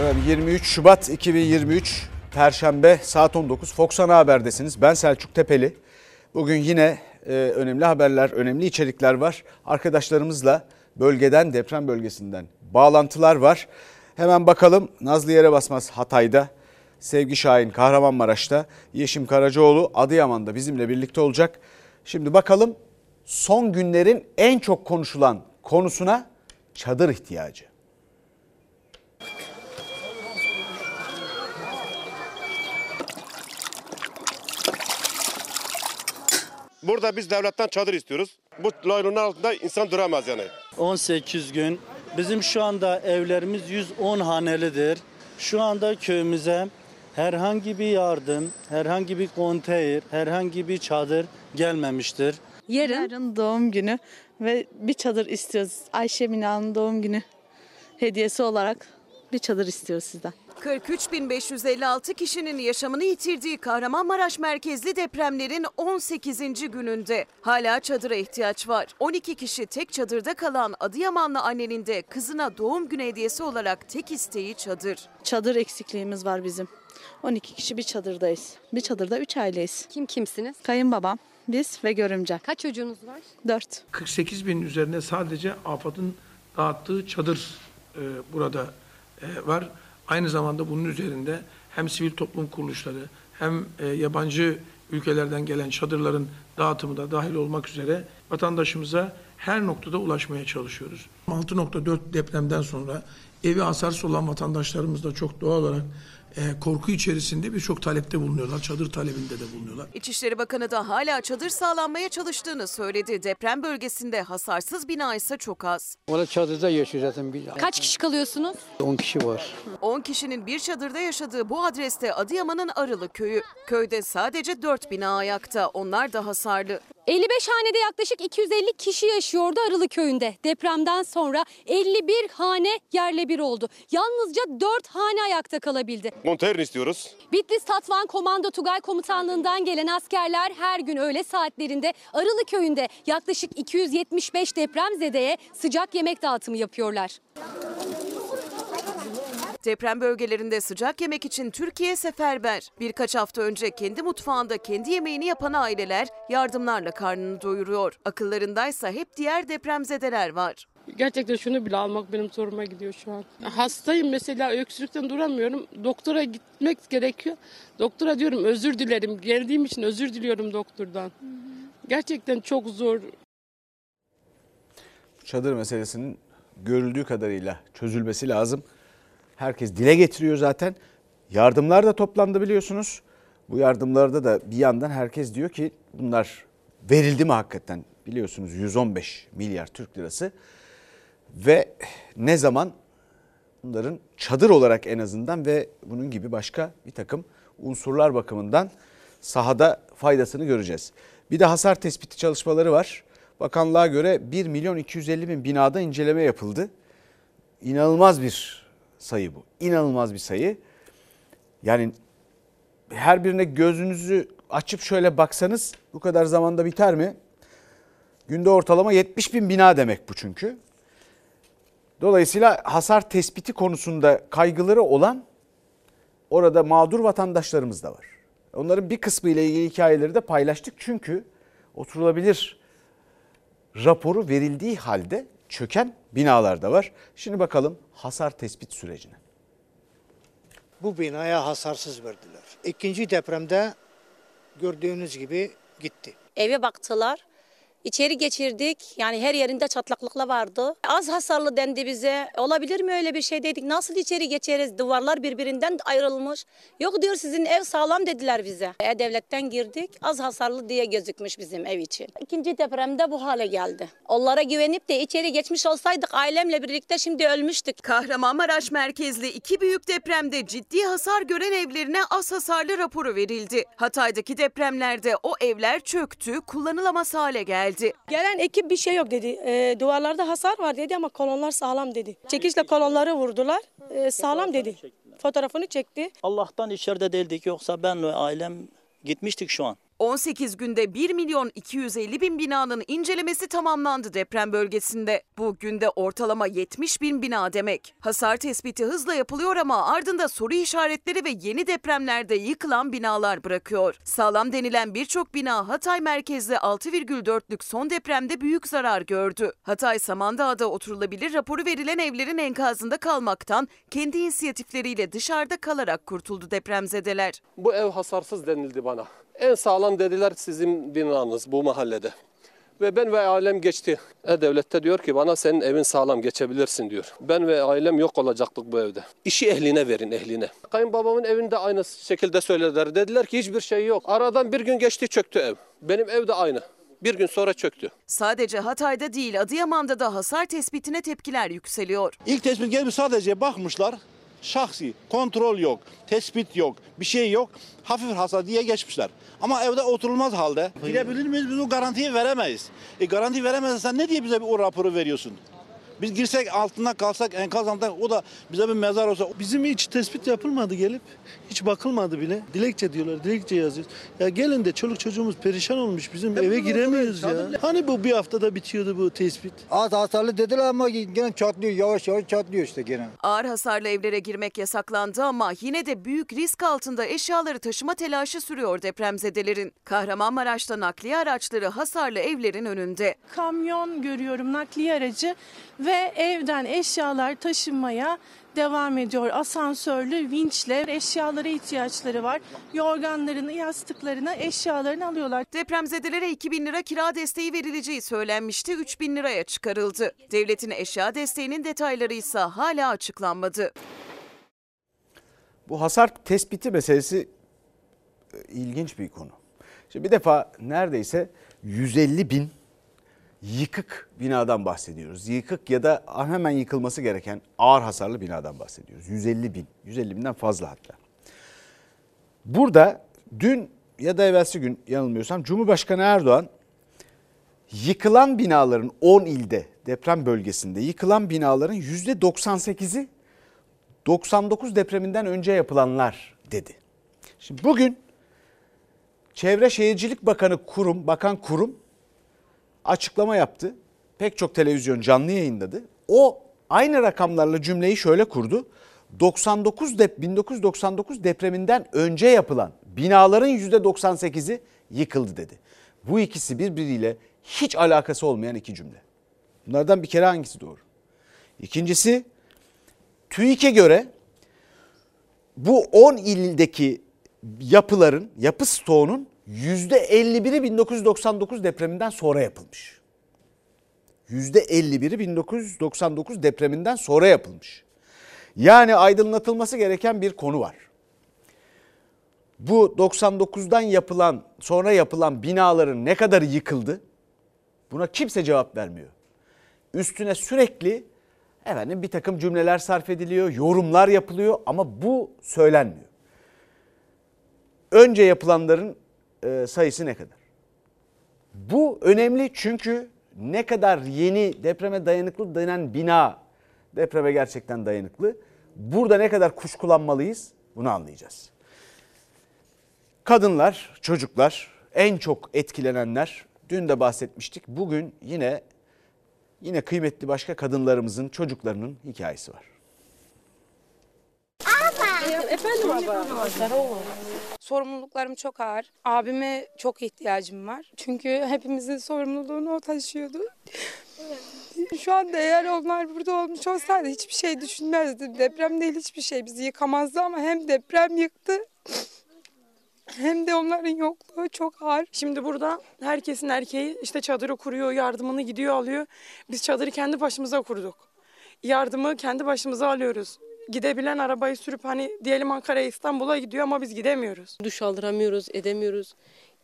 Evet, 23 Şubat 2023 Perşembe saat 19 Fox Ana Haber'desiniz. Ben Selçuk Tepeli. Bugün yine e, önemli haberler, önemli içerikler var. Arkadaşlarımızla bölgeden, deprem bölgesinden bağlantılar var. Hemen bakalım Nazlı Yere Basmaz Hatay'da, Sevgi Şahin Kahramanmaraş'ta, Yeşim Karacaoğlu Adıyaman'da bizimle birlikte olacak. Şimdi bakalım son günlerin en çok konuşulan konusuna çadır ihtiyacı. Burada biz devletten çadır istiyoruz. Bu laylonun altında insan duramaz yani. 18 gün. Bizim şu anda evlerimiz 110 hanelidir. Şu anda köyümüze herhangi bir yardım, herhangi bir konteyner, herhangi bir çadır gelmemiştir. Yarın Yarın doğum günü ve bir çadır istiyoruz. Ayşe Mina'nın doğum günü hediyesi olarak bir çadır istiyoruz sizden. 43.556 kişinin yaşamını yitirdiği Kahramanmaraş merkezli depremlerin 18. gününde hala çadıra ihtiyaç var. 12 kişi tek çadırda kalan Adıyamanlı annenin de kızına doğum günü hediyesi olarak tek isteği çadır. Çadır eksikliğimiz var bizim. 12 kişi bir çadırdayız. Bir çadırda 3 aileyiz. kim kimsiniz? Kayınbabam, biz ve görümcem. Kaç çocuğunuz var? 4. 48 bin üzerine sadece AFAD'ın dağıttığı çadır e, burada e, var. Aynı zamanda bunun üzerinde hem sivil toplum kuruluşları hem e, yabancı ülkelerden gelen çadırların dağıtımı da dahil olmak üzere vatandaşımıza her noktada ulaşmaya çalışıyoruz. 6.4 depremden sonra evi hasarsız olan vatandaşlarımız da çok doğal olarak e, korku içerisinde birçok talepte bulunuyorlar. Çadır talebinde de bulunuyorlar. İçişleri Bakanı da hala çadır sağlanmaya çalıştığını söyledi. Deprem bölgesinde hasarsız bina ise çok az. Valla çadırda yaşıyor zaten. Bir, Kaç kişi kalıyorsunuz? 10 kişi var. 10 kişinin bir çadırda yaşadığı bu adreste Adıyaman'ın Arılı köyü. Köyde sadece 4 bina ayakta. Onlar da hasarlı. 55 hanede yaklaşık 250 kişi yaşıyordu Arılı köyünde. Depremden sonra 51 hane yerle bir oldu. Yalnızca 4 hane ayakta kalabildi. Konteyner istiyoruz. Bitlis Tatvan Komando Tugay Komutanlığından gelen askerler her gün öğle saatlerinde Arılı köyünde yaklaşık 275 depremzedeye sıcak yemek dağıtımı yapıyorlar. Deprem bölgelerinde sıcak yemek için Türkiye seferber. Birkaç hafta önce kendi mutfağında kendi yemeğini yapan aileler yardımlarla karnını doyuruyor. Akıllarındaysa hep diğer depremzedeler var. Gerçekten şunu bile almak benim zoruma gidiyor şu an. Hastayım mesela öksürükten duramıyorum. Doktora gitmek gerekiyor. Doktora diyorum özür dilerim. Geldiğim için özür diliyorum doktordan. Gerçekten çok zor. çadır meselesinin görüldüğü kadarıyla çözülmesi lazım. Herkes dile getiriyor zaten. Yardımlar da toplandı biliyorsunuz. Bu yardımlarda da bir yandan herkes diyor ki bunlar verildi mi hakikaten? Biliyorsunuz 115 milyar Türk lirası. Ve ne zaman bunların çadır olarak en azından ve bunun gibi başka bir takım unsurlar bakımından sahada faydasını göreceğiz. Bir de hasar tespiti çalışmaları var. Bakanlığa göre 1 milyon 250 bin binada inceleme yapıldı. İnanılmaz bir sayı bu. İnanılmaz bir sayı. Yani her birine gözünüzü açıp şöyle baksanız bu kadar zamanda biter mi? Günde ortalama 70 bin bina demek bu çünkü. Dolayısıyla hasar tespiti konusunda kaygıları olan orada mağdur vatandaşlarımız da var. Onların bir kısmı ile ilgili hikayeleri de paylaştık. Çünkü oturulabilir raporu verildiği halde çöken binalar da var. Şimdi bakalım hasar tespit sürecine. Bu binaya hasarsız verdiler. İkinci depremde gördüğünüz gibi gitti. Eve baktılar. İçeri geçirdik. Yani her yerinde çatlaklıkla vardı. Az hasarlı dendi bize. Olabilir mi öyle bir şey dedik. Nasıl içeri geçeriz? Duvarlar birbirinden ayrılmış. Yok diyor sizin ev sağlam dediler bize. E, devletten girdik. Az hasarlı diye gözükmüş bizim ev için. İkinci depremde bu hale geldi. Onlara güvenip de içeri geçmiş olsaydık ailemle birlikte şimdi ölmüştük. Kahramanmaraş merkezli iki büyük depremde ciddi hasar gören evlerine az hasarlı raporu verildi. Hatay'daki depremlerde o evler çöktü, kullanılamaz hale geldi. Gelen ekip bir şey yok dedi. E, duvarlarda hasar var dedi ama kolonlar sağlam dedi. Çekişle kolonları vurdular. E, sağlam dedi. Fotoğrafını çekti. Allah'tan içeride değildik yoksa ben ve ailem gitmiştik şu an. 18 günde 1 milyon 250 bin binanın incelemesi tamamlandı deprem bölgesinde. Bu günde ortalama 70 bin bina demek. Hasar tespiti hızla yapılıyor ama ardında soru işaretleri ve yeni depremlerde yıkılan binalar bırakıyor. Sağlam denilen birçok bina Hatay merkezli 6,4'lük son depremde büyük zarar gördü. Hatay Samandağ'da oturulabilir raporu verilen evlerin enkazında kalmaktan kendi inisiyatifleriyle dışarıda kalarak kurtuldu depremzedeler. Bu ev hasarsız denildi bana. En sağlam dediler sizin binanız bu mahallede. Ve ben ve ailem geçti. E-Devlet'te diyor ki bana senin evin sağlam geçebilirsin diyor. Ben ve ailem yok olacaktık bu evde. İşi ehline verin ehline. Kayınbabamın evinde aynı şekilde söylediler. Dediler ki hiçbir şey yok. Aradan bir gün geçti çöktü ev. Benim ev de aynı. Bir gün sonra çöktü. Sadece Hatay'da değil Adıyaman'da da hasar tespitine tepkiler yükseliyor. İlk tespit gelmiş sadece bakmışlar. Şahsi, kontrol yok, tespit yok, bir şey yok. Hafif hasar diye geçmişler. Ama evde oturulmaz halde. Girebilir miyiz? Biz o garantiyi veremeyiz. E garanti veremezsen ne diye bize bir o raporu veriyorsun? Biz girsek altına kalsak enkaz altında o da bize bir mezar olsa. Bizim hiç tespit yapılmadı gelip. Hiç bakılmadı bile. Dilekçe diyorlar. Dilekçe yazıyoruz. Ya gelin de çoluk çocuğumuz perişan olmuş. Bizim eve giremiyoruz ya. Hani bu bir haftada bitiyordu bu tespit? Az hasarlı dediler ama gene çatlıyor. Yavaş yavaş çatlıyor işte gene. Ağır hasarlı evlere girmek yasaklandı ama yine de büyük risk altında eşyaları taşıma telaşı sürüyor depremzedelerin. Kahramanmaraş'ta nakliye araçları hasarlı evlerin önünde. Kamyon görüyorum nakliye aracı ve evden eşyalar taşınmaya devam ediyor. Asansörlü vinçle eşyalara ihtiyaçları var. Yorganlarını, yastıklarını, eşyalarını alıyorlar. Depremzedelere 2000 lira kira desteği verileceği söylenmişti. 3000 liraya çıkarıldı. Devletin eşya desteğinin detayları ise hala açıklanmadı. Bu hasar tespiti meselesi e, ilginç bir konu. Şimdi bir defa neredeyse 150 bin yıkık binadan bahsediyoruz. Yıkık ya da hemen yıkılması gereken ağır hasarlı binadan bahsediyoruz. 150 bin, 150 binden fazla hatta. Burada dün ya da evvelsi gün yanılmıyorsam Cumhurbaşkanı Erdoğan yıkılan binaların 10 ilde deprem bölgesinde yıkılan binaların %98'i 99 depreminden önce yapılanlar dedi. Şimdi bugün Çevre Şehircilik Bakanı kurum, bakan kurum açıklama yaptı. Pek çok televizyon canlı yayınladı. O aynı rakamlarla cümleyi şöyle kurdu. 99 dep 1999 depreminden önce yapılan binaların %98'i yıkıldı dedi. Bu ikisi birbiriyle hiç alakası olmayan iki cümle. Bunlardan bir kere hangisi doğru? İkincisi TÜİK'e göre bu 10 ildeki yapıların, yapı stoğunun %51'i 1999 depreminden sonra yapılmış. %51'i 1999 depreminden sonra yapılmış. Yani aydınlatılması gereken bir konu var. Bu 99'dan yapılan, sonra yapılan binaların ne kadarı yıkıldı? Buna kimse cevap vermiyor. Üstüne sürekli efendim bir takım cümleler sarf ediliyor, yorumlar yapılıyor ama bu söylenmiyor. Önce yapılanların e, sayısı ne kadar? Bu önemli çünkü ne kadar yeni depreme dayanıklı denen bina depreme gerçekten dayanıklı. Burada ne kadar kuşkulanmalıyız bunu anlayacağız. Kadınlar, çocuklar en çok etkilenenler. Dün de bahsetmiştik. Bugün yine yine kıymetli başka kadınlarımızın, çocuklarının hikayesi var. Efendim abla. Sorumluluklarım çok ağır. Abime çok ihtiyacım var. Çünkü hepimizin sorumluluğunu o taşıyordu. Şu anda eğer onlar burada olmuş olsaydı hiçbir şey düşünmezdim. Deprem değil hiçbir şey bizi yıkamazdı ama hem deprem yıktı hem de onların yokluğu çok ağır. Şimdi burada herkesin erkeği işte çadırı kuruyor, yardımını gidiyor alıyor. Biz çadırı kendi başımıza kurduk. Yardımı kendi başımıza alıyoruz gidebilen arabayı sürüp hani diyelim Ankara'ya İstanbul'a gidiyor ama biz gidemiyoruz. Duş aldıramıyoruz, edemiyoruz.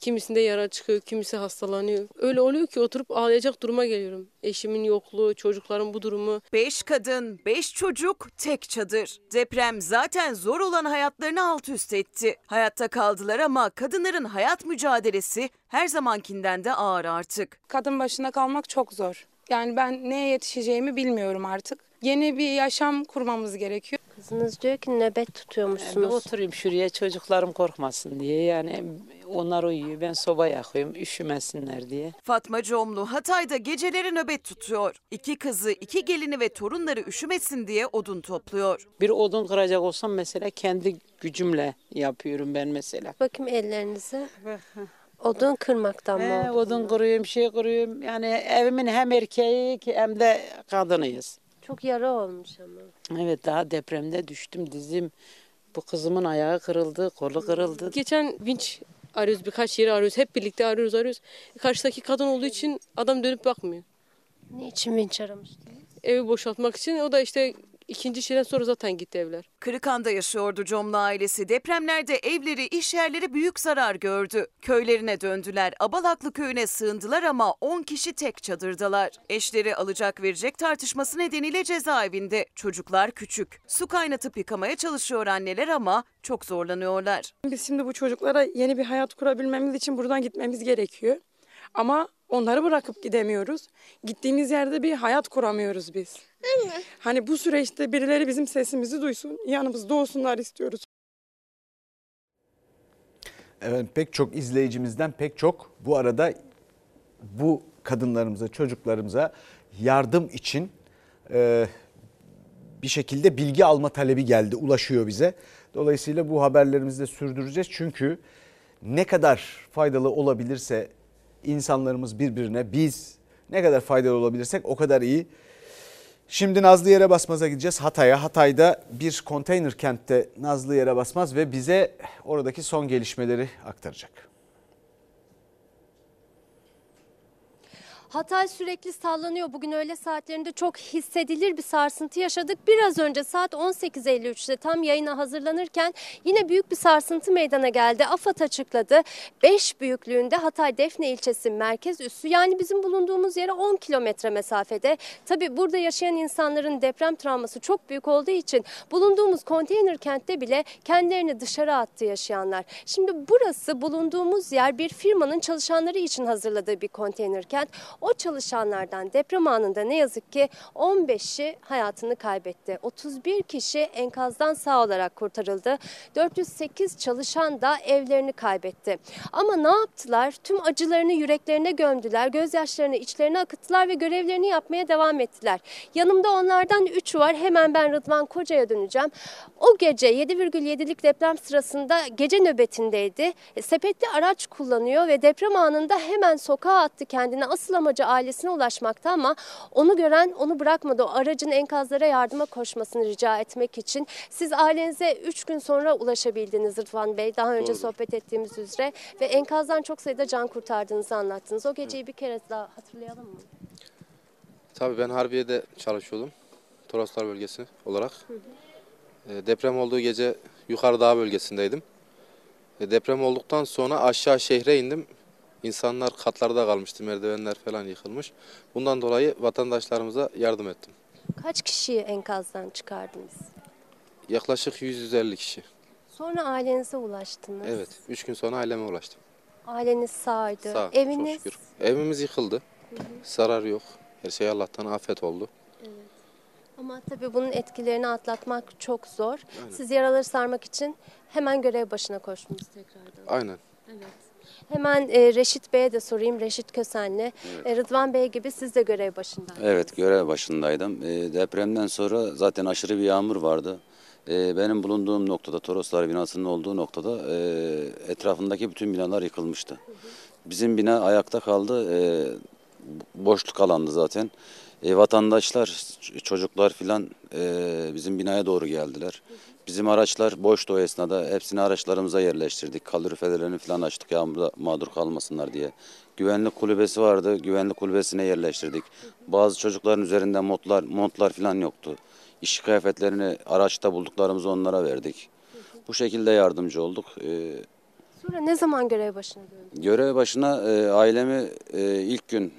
Kimisinde yara çıkıyor, kimisi hastalanıyor. Öyle oluyor ki oturup ağlayacak duruma geliyorum. Eşimin yokluğu, çocukların bu durumu. Beş kadın, beş çocuk, tek çadır. Deprem zaten zor olan hayatlarını alt üst etti. Hayatta kaldılar ama kadınların hayat mücadelesi her zamankinden de ağır artık. Kadın başına kalmak çok zor. Yani ben neye yetişeceğimi bilmiyorum artık. Yeni bir yaşam kurmamız gerekiyor. Kızınız diyor ki nöbet tutuyormuşsunuz. Ben oturayım şuraya çocuklarım korkmasın diye yani onlar uyuyor ben soba yakıyorum üşümesinler diye. Fatma Comlu Hatay'da geceleri nöbet tutuyor. İki kızı, iki gelini ve torunları üşümesin diye odun topluyor. Bir odun kıracak olsam mesela kendi gücümle yapıyorum ben mesela. Bakayım ellerinize. Odun kırmaktan mı He, odun kırıyorum, şey kırıyorum. Yani evimin hem erkeği ki hem de kadınıyız. Çok yara olmuş ama. Evet daha depremde düştüm dizim. Bu kızımın ayağı kırıldı, kolu kırıldı. Geçen vinç arıyoruz birkaç yeri arıyoruz. Hep birlikte arıyoruz arıyoruz. Karşıdaki kadın olduğu için adam dönüp bakmıyor. Niçin vinç aramıştınız? Evi boşaltmak için. O da işte ikinci şeyden sonra zaten gitti evler. Kırıkan'da yaşıyordu Comlu ailesi. Depremlerde evleri, iş yerleri büyük zarar gördü. Köylerine döndüler. Abalaklı köyüne sığındılar ama 10 kişi tek çadırdalar. Eşleri alacak verecek tartışması nedeniyle cezaevinde. Çocuklar küçük. Su kaynatıp yıkamaya çalışıyor anneler ama çok zorlanıyorlar. Biz şimdi bu çocuklara yeni bir hayat kurabilmemiz için buradan gitmemiz gerekiyor. Ama onları bırakıp gidemiyoruz. Gittiğimiz yerde bir hayat kuramıyoruz biz. Hani bu süreçte birileri bizim sesimizi duysun, yanımızda olsunlar istiyoruz. Evet pek çok izleyicimizden pek çok bu arada bu kadınlarımıza, çocuklarımıza yardım için e, bir şekilde bilgi alma talebi geldi, ulaşıyor bize. Dolayısıyla bu haberlerimizi de sürdüreceğiz. Çünkü ne kadar faydalı olabilirse insanlarımız birbirine, biz ne kadar faydalı olabilirsek o kadar iyi. Şimdi Nazlı Yere Basmaz'a gideceğiz Hatay'a. Hatay'da bir konteyner kentte Nazlı Yere Basmaz ve bize oradaki son gelişmeleri aktaracak. Hatay sürekli sallanıyor. Bugün öğle saatlerinde çok hissedilir bir sarsıntı yaşadık. Biraz önce saat 18.53'te tam yayına hazırlanırken yine büyük bir sarsıntı meydana geldi. AFAD açıkladı. 5 büyüklüğünde Hatay Defne ilçesi merkez üssü yani bizim bulunduğumuz yere 10 kilometre mesafede. Tabi burada yaşayan insanların deprem travması çok büyük olduğu için bulunduğumuz konteyner kentte bile kendilerini dışarı attı yaşayanlar. Şimdi burası bulunduğumuz yer bir firmanın çalışanları için hazırladığı bir konteyner kent. O çalışanlardan deprem anında ne yazık ki 15'i hayatını kaybetti. 31 kişi enkazdan sağ olarak kurtarıldı. 408 çalışan da evlerini kaybetti. Ama ne yaptılar? Tüm acılarını yüreklerine gömdüler, gözyaşlarını içlerine akıttılar ve görevlerini yapmaya devam ettiler. Yanımda onlardan 3'ü var. Hemen ben Rıdvan Koca'ya döneceğim. O gece 7,7'lik deprem sırasında gece nöbetindeydi. E, Sepetli araç kullanıyor ve deprem anında hemen sokağa attı kendini. Asıl amacı ailesine ulaşmakta ama onu gören onu bırakmadı. O aracın enkazlara yardıma koşmasını rica etmek için. Siz ailenize 3 gün sonra ulaşabildiniz Rıdvan Bey. Daha önce Doğru. sohbet ettiğimiz üzere ve enkazdan çok sayıda can kurtardığınızı anlattınız. O geceyi bir kere daha hatırlayalım mı? Tabii ben Harbiye'de çalışıyordum. Toroslar bölgesi olarak. E, deprem olduğu gece yukarı dağ bölgesindeydim. E, deprem olduktan sonra aşağı şehre indim. İnsanlar katlarda kalmıştı, merdivenler falan yıkılmış. Bundan dolayı vatandaşlarımıza yardım ettim. Kaç kişiyi enkazdan çıkardınız? Yaklaşık 100-150 kişi. Sonra ailenize ulaştınız. Evet, 3 gün sonra aileme ulaştım. Aileniz sağydı. Sağ, Eviniz çok şükür. Evimiz yıkıldı. Zarar yok. Her şey Allah'tan afet oldu. Ama tabii bunun etkilerini atlatmak çok zor. Aynen. Siz yaraları sarmak için hemen görev başına koştunuz tekrardan. Aynen. Evet. Hemen e, Reşit Bey'e de sorayım. Reşit Kösenli. E, Rıdvan Bey gibi siz de görev başında. Evet görev başındaydım. E, depremden sonra zaten aşırı bir yağmur vardı. E, benim bulunduğum noktada Toroslar binasının olduğu noktada e, etrafındaki bütün binalar yıkılmıştı. Bizim bina ayakta kaldı. E, boşluk alandı zaten. E, vatandaşlar, çocuklar filan e, bizim binaya doğru geldiler. Bizim araçlar boştu o esnada. Hepsini araçlarımıza yerleştirdik. Kalorifelerini falan açtık yağmurda mağdur kalmasınlar diye. Güvenlik kulübesi vardı. Güvenlik kulübesine yerleştirdik. Bazı çocukların üzerinde montlar, montlar falan yoktu. İş kıyafetlerini araçta bulduklarımızı onlara verdik. Bu şekilde yardımcı olduk. E, Sonra ne zaman görev başına döndünüz? Görev başına e, ailemi e, ilk gün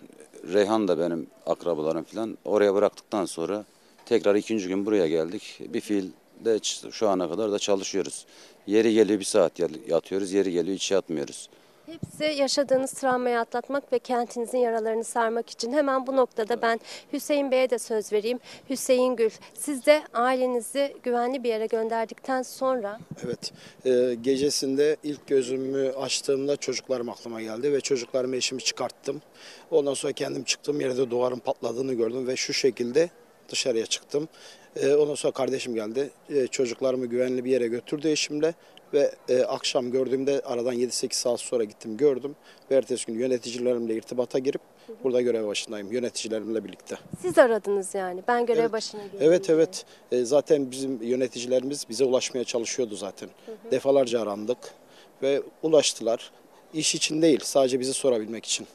Reyhan da benim akrabalarım falan oraya bıraktıktan sonra tekrar ikinci gün buraya geldik. Bir fiilde ç- şu ana kadar da çalışıyoruz. Yeri geliyor bir saat yat- yatıyoruz, yeri geliyor hiç yatmıyoruz. Hepsi yaşadığınız travmayı atlatmak ve kentinizin yaralarını sarmak için. Hemen bu noktada ben Hüseyin Bey'e de söz vereyim. Hüseyin Gül, siz de ailenizi güvenli bir yere gönderdikten sonra Evet. Ee, gecesinde ilk gözümü açtığımda çocuklarım aklıma geldi ve çocuklarımı eşimi çıkarttım. Ondan sonra kendim çıktığım yerde duvarın patladığını gördüm ve şu şekilde dışarıya çıktım. Ee, ondan sonra kardeşim geldi. Ee, çocuklarımı güvenli bir yere götürdü eşimle ve e, akşam gördüğümde aradan 7-8 saat sonra gittim gördüm. Ve ertesi gün yöneticilerimle irtibata girip burada görev başındayım yöneticilerimle birlikte. siz aradınız yani. Ben görev başına geldim. Evet evet. E, zaten bizim yöneticilerimiz bize ulaşmaya çalışıyordu zaten. Defalarca arandık ve ulaştılar. İş için değil, sadece bizi sorabilmek için.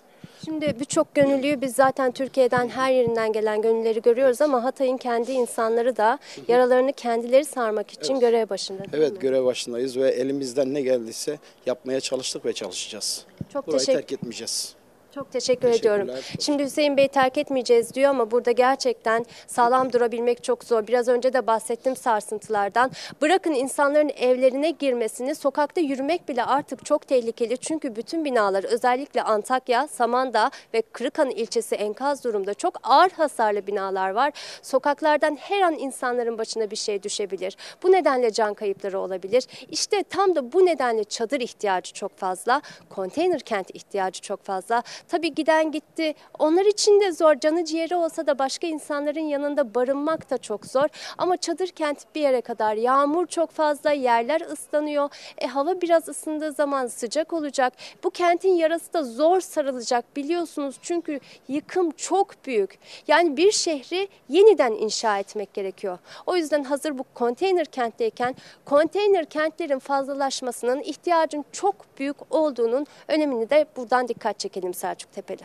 Şimdi birçok gönüllüyü biz zaten Türkiye'den her yerinden gelen gönülleri görüyoruz ama Hatay'ın kendi insanları da yaralarını kendileri sarmak için görev başında. Evet, görev başındayız ve elimizden ne geldiyse yapmaya çalıştık ve çalışacağız. Çok Burayı teşekkür- terk etmeyeceğiz. Çok teşekkür ediyorum. Şimdi Hüseyin Bey terk etmeyeceğiz diyor ama burada gerçekten sağlam durabilmek çok zor. Biraz önce de bahsettim sarsıntılardan. Bırakın insanların evlerine girmesini, sokakta yürümek bile artık çok tehlikeli. Çünkü bütün binalar özellikle Antakya, Samandağ ve Kırıkhan ilçesi enkaz durumda. Çok ağır hasarlı binalar var. Sokaklardan her an insanların başına bir şey düşebilir. Bu nedenle can kayıpları olabilir. İşte tam da bu nedenle çadır ihtiyacı çok fazla. Konteyner kent ihtiyacı çok fazla. Tabii giden gitti. Onlar için de zor. Canı ciğeri olsa da başka insanların yanında barınmak da çok zor. Ama çadır kent bir yere kadar. Yağmur çok fazla, yerler ıslanıyor. E, hava biraz ısındığı zaman sıcak olacak. Bu kentin yarası da zor sarılacak biliyorsunuz. Çünkü yıkım çok büyük. Yani bir şehri yeniden inşa etmek gerekiyor. O yüzden hazır bu konteyner kentteyken konteyner kentlerin fazlalaşmasının ihtiyacın çok büyük olduğunun önemini de buradan dikkat çekelim Selçuk Tepeli.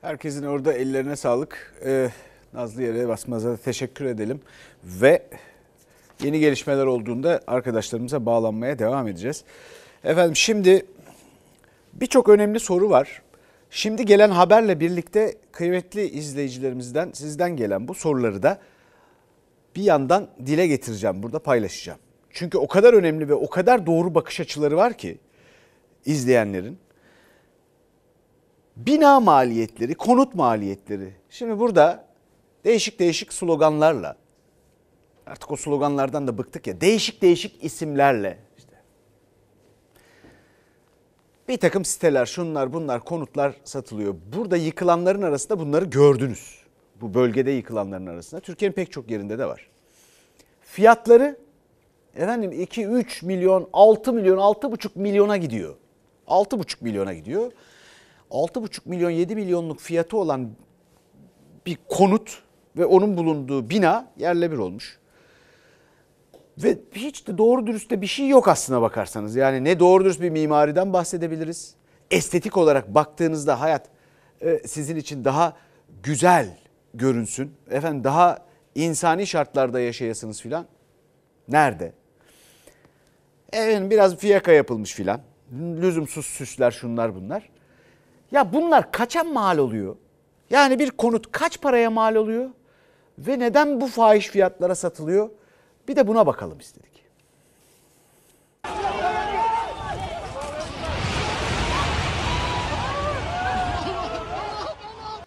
Herkesin orada ellerine sağlık. Ee, Nazlı Yere Basmaz'a teşekkür edelim. Ve yeni gelişmeler olduğunda arkadaşlarımıza bağlanmaya devam edeceğiz. Efendim şimdi birçok önemli soru var. Şimdi gelen haberle birlikte kıymetli izleyicilerimizden sizden gelen bu soruları da bir yandan dile getireceğim burada paylaşacağım. Çünkü o kadar önemli ve o kadar doğru bakış açıları var ki izleyenlerin bina maliyetleri, konut maliyetleri. Şimdi burada değişik değişik sloganlarla artık o sloganlardan da bıktık ya değişik değişik isimlerle işte bir takım siteler şunlar bunlar konutlar satılıyor. Burada yıkılanların arasında bunları gördünüz. Bu bölgede yıkılanların arasında. Türkiye'nin pek çok yerinde de var. Fiyatları efendim 2 3 milyon 6 milyon 6,5 milyona gidiyor. 6,5 milyona gidiyor. 6,5 milyon 7 milyonluk fiyatı olan bir konut ve onun bulunduğu bina yerle bir olmuş. Ve hiç de doğru dürüst de bir şey yok aslına bakarsanız. Yani ne doğru dürüst bir mimariden bahsedebiliriz. Estetik olarak baktığınızda hayat e, sizin için daha güzel görünsün. Efendim daha insani şartlarda yaşayasınız filan. Nerede? Efendim biraz fiyaka yapılmış filan. Lüzumsuz süsler şunlar bunlar. Ya bunlar kaça mal oluyor? Yani bir konut kaç paraya mal oluyor? Ve neden bu fahiş fiyatlara satılıyor? Bir de buna bakalım istedik.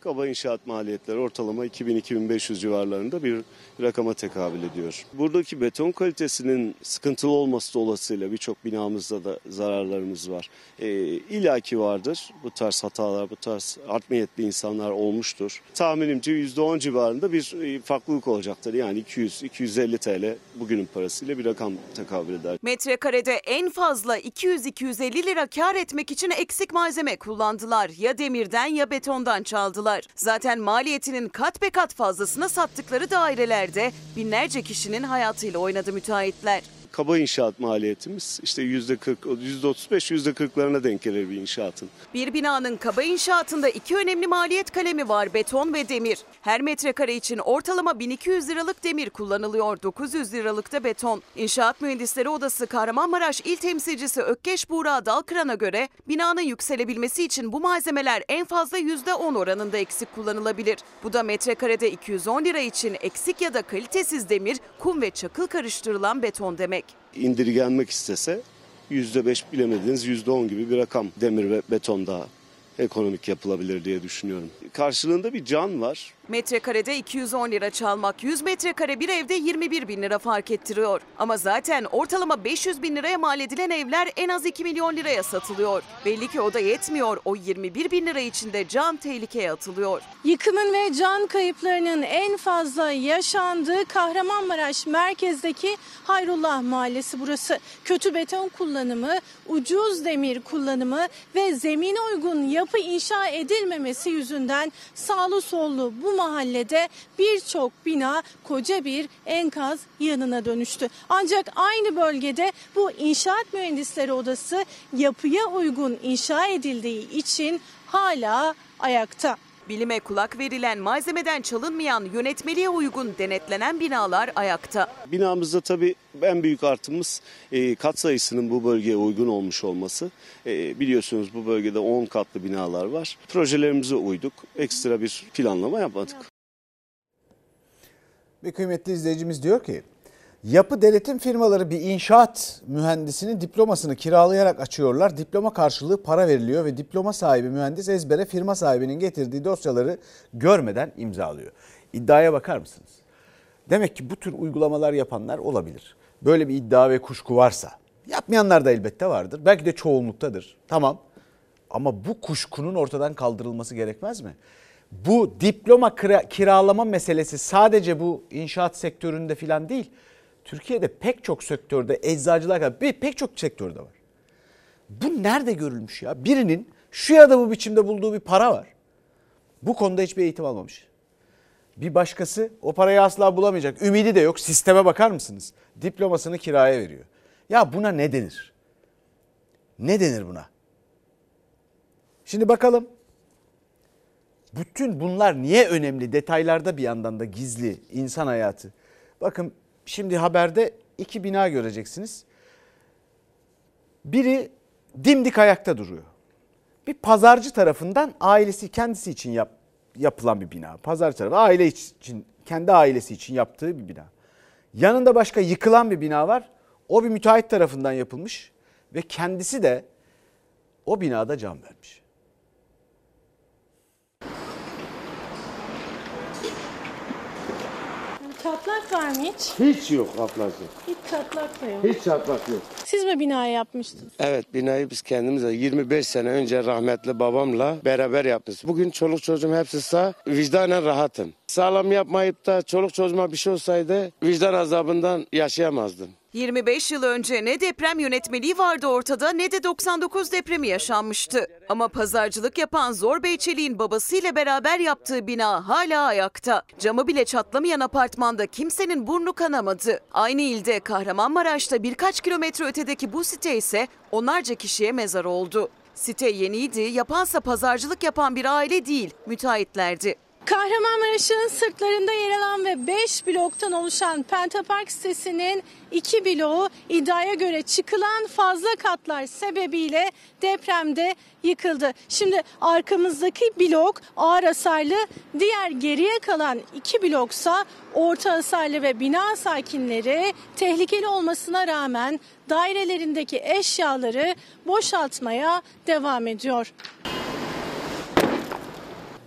Kaba inşaat maliyetleri ortalama 2000-2500 civarlarında bir rakama tekabül ediyor. Buradaki beton kalitesinin sıkıntılı olması dolayısıyla birçok binamızda da zararlarımız var. Ee, illaki vardır bu tarz hatalar, bu tarz art niyetli insanlar olmuştur. Tahminimce %10 civarında bir e, farklılık olacaktır. Yani 200-250 TL bugünün parasıyla bir rakam tekabül eder. Metrekarede en fazla 200-250 lira kar etmek için eksik malzeme kullandılar. Ya demirden ya betondan çaldılar. Zaten maliyetinin kat be kat fazlasına sattıkları dairelerde binlerce kişinin hayatıyla oynadı müteahhitler. Kaba inşaat maliyetimiz işte %40, %35, %40'larına denk gelir bir inşaatın. Bir binanın kaba inşaatında iki önemli maliyet kalemi var beton ve demir. Her metrekare için ortalama 1200 liralık demir kullanılıyor, 900 liralık da beton. İnşaat Mühendisleri Odası Kahramanmaraş İl Temsilcisi Ökkeş Buğra Dalkıran'a göre binanın yükselebilmesi için bu malzemeler en fazla %10 oranında eksik kullanılabilir. Bu da metrekarede 210 lira için eksik ya da kalitesiz demir, kum ve çakıl karıştırılan beton demek. İndirgenmek istese %5 bilemediniz %10 gibi bir rakam demir ve betonda ekonomik yapılabilir diye düşünüyorum. Karşılığında bir can var. Metrekarede 210 lira çalmak 100 metrekare bir evde 21 bin lira fark ettiriyor. Ama zaten ortalama 500 bin liraya mal edilen evler en az 2 milyon liraya satılıyor. Belli ki o da yetmiyor. O 21 bin lira içinde can tehlikeye atılıyor. Yıkımın ve can kayıplarının en fazla yaşandığı Kahramanmaraş merkezdeki Hayrullah Mahallesi burası. Kötü beton kullanımı, ucuz demir kullanımı ve zemine uygun yapı inşa edilmemesi yüzünden sağlı sollu bu mahallede birçok bina koca bir enkaz yanına dönüştü. Ancak aynı bölgede bu inşaat mühendisleri odası yapıya uygun inşa edildiği için hala ayakta. Bilime kulak verilen, malzemeden çalınmayan, yönetmeliğe uygun denetlenen binalar ayakta. Binamızda tabii en büyük artımız e, kat sayısının bu bölgeye uygun olmuş olması. E, biliyorsunuz bu bölgede 10 katlı binalar var. Projelerimize uyduk. Ekstra bir planlama yapmadık. Bir kıymetli izleyicimiz diyor ki yapı denetim firmaları bir inşaat mühendisinin diplomasını kiralayarak açıyorlar. Diploma karşılığı para veriliyor ve diploma sahibi mühendis ezbere firma sahibinin getirdiği dosyaları görmeden imzalıyor. İddiaya bakar mısınız? Demek ki bu tür uygulamalar yapanlar olabilir. Böyle bir iddia ve kuşku varsa yapmayanlar da elbette vardır. Belki de çoğunluktadır. Tamam. Ama bu kuşkunun ortadan kaldırılması gerekmez mi? Bu diploma kira- kiralama meselesi sadece bu inşaat sektöründe filan değil. Türkiye'de pek çok sektörde eczacılar kadar pek çok sektörde var. Bu nerede görülmüş ya? Birinin şu ya da bu biçimde bulduğu bir para var. Bu konuda hiçbir eğitim almamış. Bir başkası o parayı asla bulamayacak. Ümidi de yok. Sisteme bakar mısınız? Diplomasını kiraya veriyor. Ya buna ne denir? Ne denir buna? Şimdi bakalım. Bütün bunlar niye önemli? Detaylarda bir yandan da gizli insan hayatı. Bakın şimdi haberde iki bina göreceksiniz. Biri dimdik ayakta duruyor. Bir pazarcı tarafından ailesi kendisi için yap, yapılan bir bina. Pazarcı tarafı aile için, kendi ailesi için yaptığı bir bina. Yanında başka yıkılan bir bina var. O bir müteahhit tarafından yapılmış ve kendisi de o binada can vermiş. Çatlak var mı hiç? Hiç yok ablacığım. Hiç çatlak da yok. Hiç çatlak yok. Siz mi binayı yapmıştınız? Evet binayı biz kendimiz 25 sene önce rahmetli babamla beraber yaptık. Bugün çoluk çocuğum hepsi sağ. Vicdanen rahatım. Sağlam yapmayıp da çoluk çocuğuma bir şey olsaydı vicdan azabından yaşayamazdım. 25 yıl önce ne deprem yönetmeliği vardı ortada ne de 99 depremi yaşanmıştı. Ama pazarcılık yapan Zor Bey Çelik'in babasıyla beraber yaptığı bina hala ayakta. Camı bile çatlamayan apartmanda kimsenin burnu kanamadı. Aynı ilde Kahramanmaraş'ta birkaç kilometre ötedeki bu site ise onlarca kişiye mezar oldu. Site yeniydi, yapansa pazarcılık yapan bir aile değil, müteahhitlerdi. Kahramanmaraş'ın sırtlarında yer alan ve 5 bloktan oluşan Pentapark sitesinin 2 bloğu iddiaya göre çıkılan fazla katlar sebebiyle depremde yıkıldı. Şimdi arkamızdaki blok ağır hasarlı, diğer geriye kalan 2 bloksa orta hasarlı ve bina sakinleri tehlikeli olmasına rağmen dairelerindeki eşyaları boşaltmaya devam ediyor.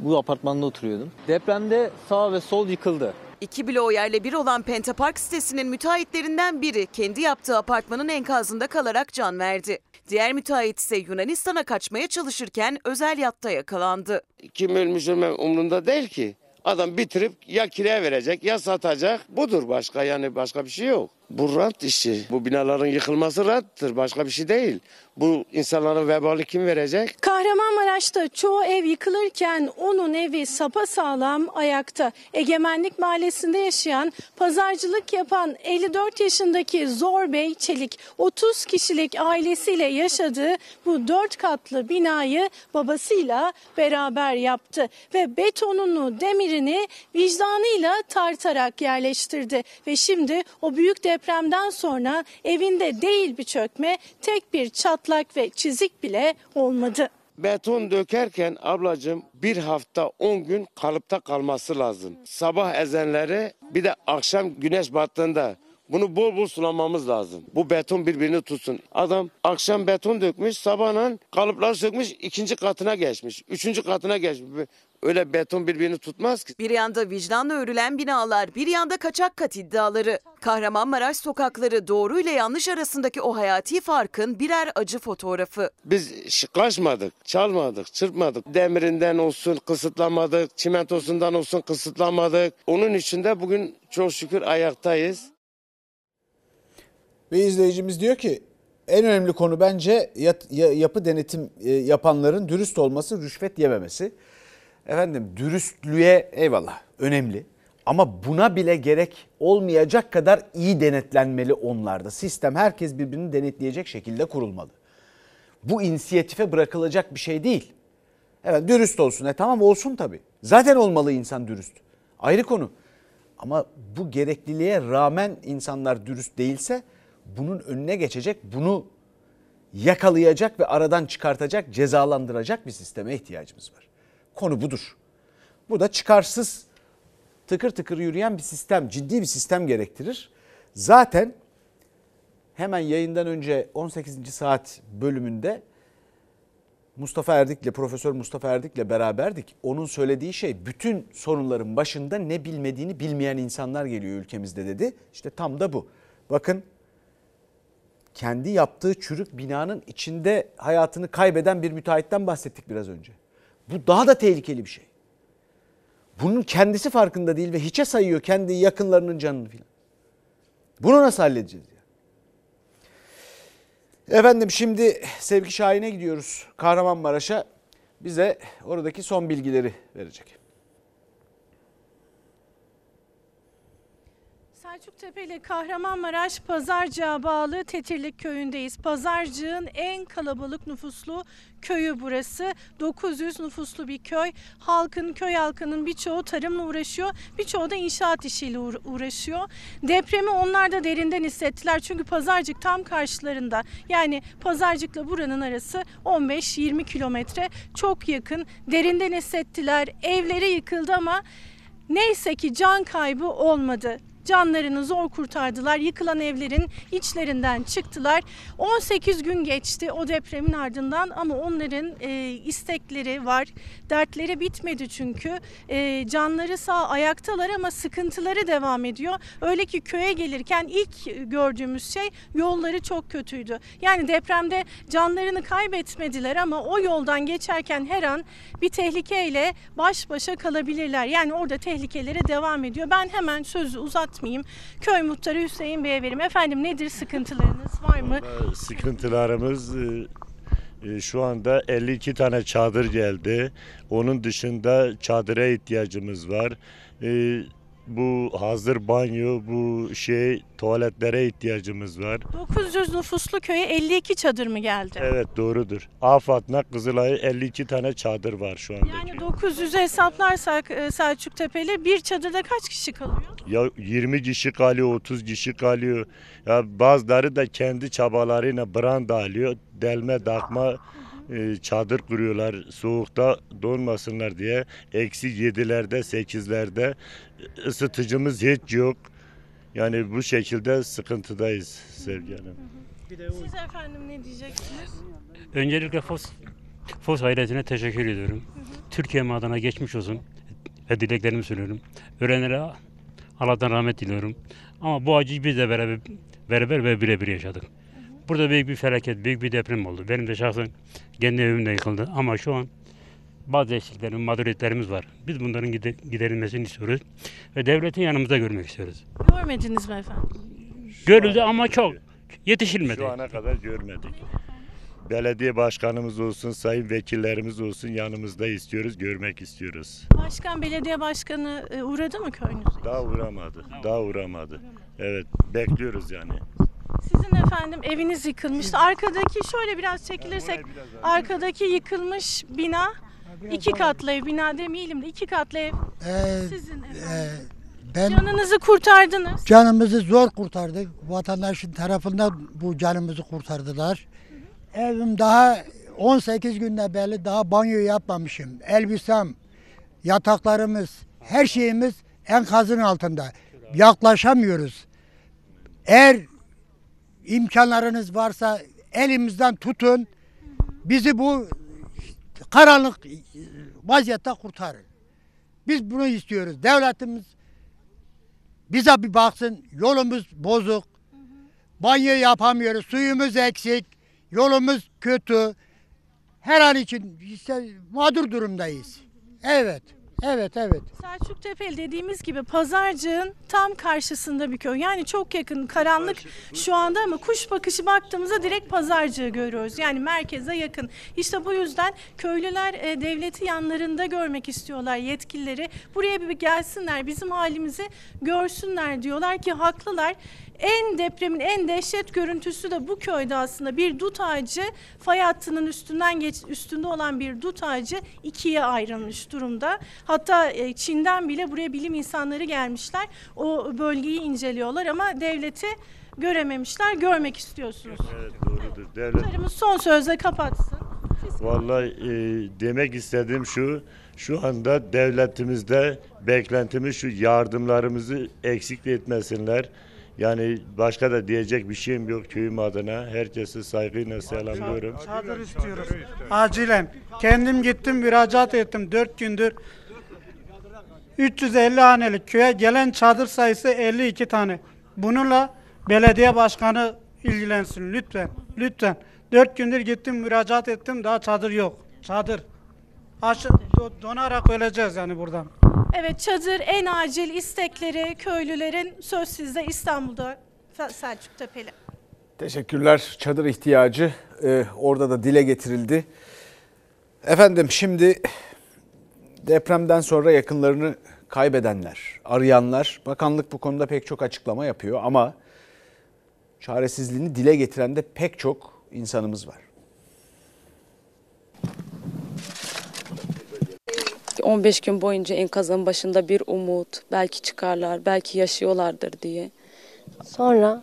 Bu apartmanda oturuyordum. Depremde sağ ve sol yıkıldı. İki bloğu yerle bir olan Pentapark sitesinin müteahhitlerinden biri kendi yaptığı apartmanın enkazında kalarak can verdi. Diğer müteahhit ise Yunanistan'a kaçmaya çalışırken özel yatta yakalandı. Kim ölmüş ölmem umurumda değil ki. Adam bitirip ya kiraya verecek ya satacak. Budur başka yani başka bir şey yok. Bu rant işi. Bu binaların yıkılması ranttır. Başka bir şey değil. Bu insanların vebali kim verecek? Kahramanmaraş'ta çoğu ev yıkılırken onun evi sapasağlam ayakta. Egemenlik Mahallesi'nde yaşayan, pazarcılık yapan 54 yaşındaki Zor Bey Çelik 30 kişilik ailesiyle yaşadığı bu 4 katlı binayı babasıyla beraber yaptı ve betonunu, demirini vicdanıyla tartarak yerleştirdi ve şimdi o büyük depremden sonra evinde değil bir çökme, tek bir çatlak ve çizik bile olmadı. Beton dökerken ablacığım bir hafta 10 gün kalıpta kalması lazım. Sabah ezenleri bir de akşam güneş battığında Bunu bol bol sulamamız lazım. Bu beton birbirini tutsun. Adam akşam beton dökmüş, sabahın kalıplar sökmüş, ikinci katına geçmiş. Üçüncü katına geçmiş. Öyle beton birbirini tutmaz ki. Bir yanda vicdanla örülen binalar, bir yanda kaçak kat iddiaları. Kahramanmaraş sokakları doğru ile yanlış arasındaki o hayati farkın birer acı fotoğrafı. Biz kaçmadık, çalmadık, çırpmadık. Demirinden olsun kısıtlamadık, çimentosundan olsun kısıtlamadık. Onun için de bugün çok şükür ayaktayız. Ve izleyicimiz diyor ki en önemli konu bence yapı denetim e, yapanların dürüst olması, rüşvet yememesi. Efendim dürüstlüğe eyvallah önemli. Ama buna bile gerek olmayacak kadar iyi denetlenmeli onlarda. Sistem herkes birbirini denetleyecek şekilde kurulmalı. Bu inisiyatife bırakılacak bir şey değil. Evet dürüst olsun. E tamam olsun tabii. Zaten olmalı insan dürüst. Ayrı konu. Ama bu gerekliliğe rağmen insanlar dürüst değilse bunun önüne geçecek, bunu yakalayacak ve aradan çıkartacak, cezalandıracak bir sisteme ihtiyacımız var. Konu budur. Bu da çıkarsız, tıkır tıkır yürüyen bir sistem, ciddi bir sistem gerektirir. Zaten hemen yayından önce 18. saat bölümünde Mustafa Erdik'le, Profesör Mustafa Erdik'le beraberdik. Onun söylediği şey bütün sorunların başında ne bilmediğini bilmeyen insanlar geliyor ülkemizde dedi. İşte tam da bu. Bakın kendi yaptığı çürük binanın içinde hayatını kaybeden bir müteahhitten bahsettik biraz önce. Bu daha da tehlikeli bir şey. Bunun kendisi farkında değil ve hiçe sayıyor kendi yakınlarının canını filan. Bunu nasıl halledeceğiz ya? Efendim şimdi Sevgi Şahin'e gidiyoruz. Kahramanmaraş'a bize oradaki son bilgileri verecek. Selçuktepe ile Kahramanmaraş Pazarcık'a bağlı Tetirlik köyündeyiz. Pazarcık'ın en kalabalık nüfuslu köyü burası. 900 nüfuslu bir köy. Halkın, köy halkının birçoğu tarımla uğraşıyor. Birçoğu da inşaat işiyle uğra- uğraşıyor. Depremi onlar da derinden hissettiler. Çünkü Pazarcık tam karşılarında. Yani Pazarcık'la buranın arası 15-20 kilometre. Çok yakın. Derinden hissettiler. Evleri yıkıldı ama Neyse ki can kaybı olmadı. Canlarını zor kurtardılar. Yıkılan evlerin içlerinden çıktılar. 18 gün geçti o depremin ardından ama onların e, istekleri var. Dertleri bitmedi çünkü. E, canları sağ ayaktalar ama sıkıntıları devam ediyor. Öyle ki köye gelirken ilk gördüğümüz şey yolları çok kötüydü. Yani depremde canlarını kaybetmediler ama o yoldan geçerken her an bir tehlikeyle baş başa kalabilirler. Yani orada tehlikelere devam ediyor. Ben hemen sözü uzatmayayım. Köy muhtarı Hüseyin Bey'e vereyim. Efendim nedir sıkıntılarınız var mı? Vallahi Sıkıntılarımız e, e, şu anda 52 tane çadır geldi. Onun dışında çadıra ihtiyacımız var. E, Bu hazır banyo, bu şey tuvaletlere ihtiyacımız var. 900 nüfuslu köye 52 çadır mı geldi? Evet doğrudur. Afat'na Kızılay'ı 52 tane çadır var şu anda. Yani 900'ü hesaplarsak e, Selçuk Tepeli bir çadırda kaç kişi kalıyor? Ya 20 kişi kalıyor, 30 kişi kalıyor. Ya bazıları da kendi çabalarıyla branda alıyor. Delme, dakma e, çadır kuruyorlar soğukta donmasınlar diye. Eksi 7'lerde, 8'lerde ısıtıcımız hiç yok. Yani bu şekilde sıkıntıdayız Sevgi Hanım. Siz efendim ne diyeceksiniz? Öncelikle FOS, FOS ailesine teşekkür ediyorum. Türkiye adına geçmiş olsun ve dileklerimi söylüyorum. Ölenlere Allah'tan rahmet diliyorum. Ama bu acıyı biz de beraber, beraber ve birebir yaşadık. Burada büyük bir felaket, büyük bir deprem oldu. Benim de şahsen kendi evim de yıkıldı. Ama şu an bazı eksiklerimiz, mağduriyetlerimiz var. Biz bunların gide- giderilmesini istiyoruz. Ve devleti yanımızda görmek istiyoruz. Görmediniz mi efendim? Görüldü ama çok yetişilmedi. Şu ana kadar görmedik. Belediye başkanımız olsun, sayın vekillerimiz olsun yanımızda istiyoruz, görmek istiyoruz. Başkan, belediye başkanı e, uğradı mı köyünüze? Daha uğramadı, daha uğramadı. Evet, bekliyoruz yani. Sizin efendim eviniz yıkılmıştı. Arkadaki şöyle biraz çekilirsek arkadaki yıkılmış bina iki katlı ev bina demeyelim de iki katlı ev. Ee, Sizin e, ben Canınızı kurtardınız. canımızı zor kurtardık. Vatandaşın tarafından bu canımızı kurtardılar. Evim daha 18 günde belli daha banyo yapmamışım. Elbisem, yataklarımız, her şeyimiz enkazın altında. Yaklaşamıyoruz. Eğer imkanlarınız varsa elimizden tutun. Bizi bu karanlık vaziyette kurtarın. Biz bunu istiyoruz. Devletimiz bize bir baksın. Yolumuz bozuk. Banyo yapamıyoruz. Suyumuz eksik. Yolumuz kötü. Her an için işte mağdur durumdayız. Evet. Evet, evet. Selçuk Tepeli dediğimiz gibi Pazarcık'ın tam karşısında bir köy. Yani çok yakın karanlık şu anda ama kuş bakışı baktığımızda direkt Pazarcık'ı görüyoruz. Yani merkeze yakın. İşte bu yüzden köylüler e, devleti yanlarında görmek istiyorlar yetkilileri. Buraya bir gelsinler bizim halimizi görsünler diyorlar ki haklılar. En depremin en dehşet görüntüsü de bu köyde aslında bir dut ağacı fay hattının üstünden geç, üstünde olan bir dut ağacı ikiye ayrılmış durumda. Hatta e, Çin'den bile buraya bilim insanları gelmişler. O bölgeyi inceliyorlar ama devleti görememişler. Görmek istiyorsunuz. Evet doğrudur. Devlet son sözle kapatsın. Vallahi e, demek istediğim şu, şu anda devletimizde beklentimiz şu yardımlarımızı eksik etmesinler. Yani başka da diyecek bir şeyim yok köyüm adına. Herkesi saygıyla selamlıyorum. Çadır istiyoruz. Acilen. Kendim gittim müracaat ettim 4 gündür. 350 hanelik köye gelen çadır sayısı 52 tane. Bununla belediye başkanı ilgilensin lütfen. Lütfen. 4 gündür gittim müracaat ettim daha çadır yok. Çadır. Aşı, do- donarak öleceğiz yani buradan. Evet çadır en acil istekleri köylülerin söz sizde İstanbul'da Selçuk Tepeli. Teşekkürler. Çadır ihtiyacı e, orada da dile getirildi. Efendim şimdi depremden sonra yakınlarını kaybedenler, arayanlar, bakanlık bu konuda pek çok açıklama yapıyor ama çaresizliğini dile getiren de pek çok insanımız var. 15 gün boyunca enkazın başında bir umut, belki çıkarlar, belki yaşıyorlardır diye. Sonra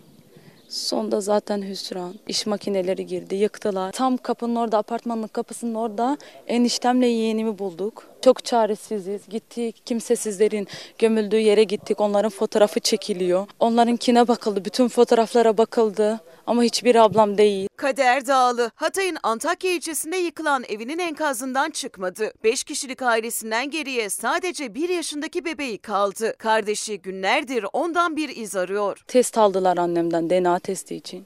Sonda zaten hüsran. İş makineleri girdi, yıktılar. Tam kapının orada, apartmanın kapısının orada eniştemle yeğenimi bulduk. Çok çaresiziz. Gittik, kimsesizlerin gömüldüğü yere gittik. Onların fotoğrafı çekiliyor. Onlarınkine bakıldı, bütün fotoğraflara bakıldı. Ama hiçbir ablam değil. Kader Dağlı, Hatay'ın Antakya ilçesinde yıkılan evinin enkazından çıkmadı. 5 kişilik ailesinden geriye sadece 1 yaşındaki bebeği kaldı. Kardeşi günlerdir ondan bir iz arıyor. Test aldılar annemden DNA testi için.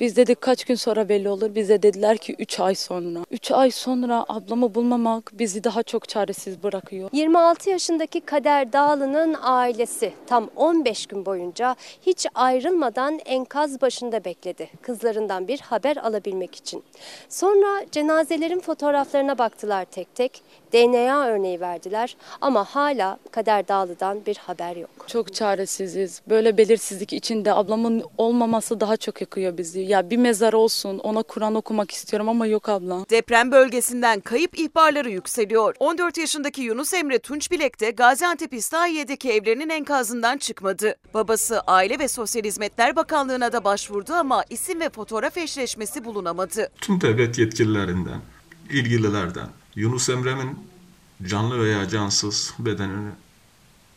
Biz dedik kaç gün sonra belli olur. Bize dediler ki 3 ay sonra. 3 ay sonra ablamı bulmamak bizi daha çok çaresiz bırakıyor. 26 yaşındaki Kader Dağlı'nın ailesi tam 15 gün boyunca hiç ayrılmadan enkaz başında bekledi. Kızlarından bir haber alabilmek için. Sonra cenazelerin fotoğraflarına baktılar tek tek. DNA örneği verdiler ama hala Kader Dağlı'dan bir haber yok. Çok çaresiziz. Böyle belirsizlik içinde ablamın olmaması daha çok yakıyor bizi. Ya bir mezar olsun ona Kur'an okumak istiyorum ama yok abla. Deprem bölgesinden kayıp ihbarları yükseliyor. 14 yaşındaki Yunus Emre Tunçbilek de Gaziantep İslahiye'deki evlerinin enkazından çıkmadı. Babası Aile ve Sosyal Hizmetler Bakanlığı'na da başvurdu ama isim ve fotoğraf eşleşmesi bulunamadı. tüm devlet yetkililerinden, ilgililerden Yunus Emre'nin canlı veya cansız bedenini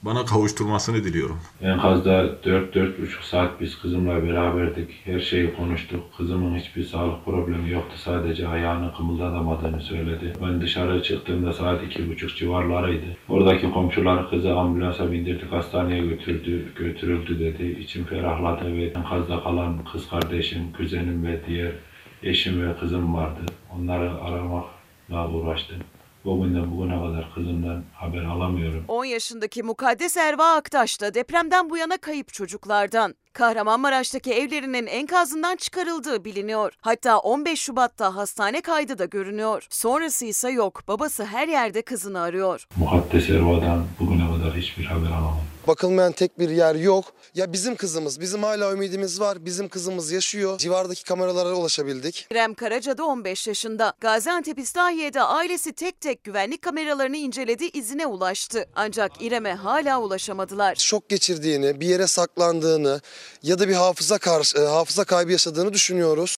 bana kavuşturmasını diliyorum. Enkazda 4-4,5 saat biz kızımla beraberdik. Her şeyi konuştuk. Kızımın hiçbir sağlık problemi yoktu. Sadece ayağını kımıldatamadığını söyledi. Ben dışarı çıktığımda saat 2.30 civarlarıydı. Oradaki komşular kızı ambulansa bindirdik, hastaneye götürdü, götürüldü dedi. İçim ferahladı ve enkazda kalan kız kardeşim, kuzenim ve diğer eşim ve kızım vardı. Onları aramakla uğraştım. Bugünden bugüne kadar kızımdan haber alamıyorum. 10 yaşındaki Mukaddes Erva Aktaş da depremden bu yana kayıp çocuklardan. Kahramanmaraş'taki evlerinin enkazından çıkarıldığı biliniyor. Hatta 15 Şubat'ta hastane kaydı da görünüyor. Sonrası ise yok. Babası her yerde kızını arıyor. Muhaddes Erva'dan bugüne kadar hiçbir haber alamadım. Bakılmayan tek bir yer yok. Ya bizim kızımız, bizim hala ümidimiz var. Bizim kızımız yaşıyor. Civardaki kameralara ulaşabildik. İrem Karaca da 15 yaşında. Gaziantep İslahiye'de ailesi tek tek güvenlik kameralarını inceledi, izine ulaştı. Ancak İrem'e hala ulaşamadılar. Şok geçirdiğini, bir yere saklandığını ya da bir hafıza karşı, e, hafıza kaybı yaşadığını düşünüyoruz.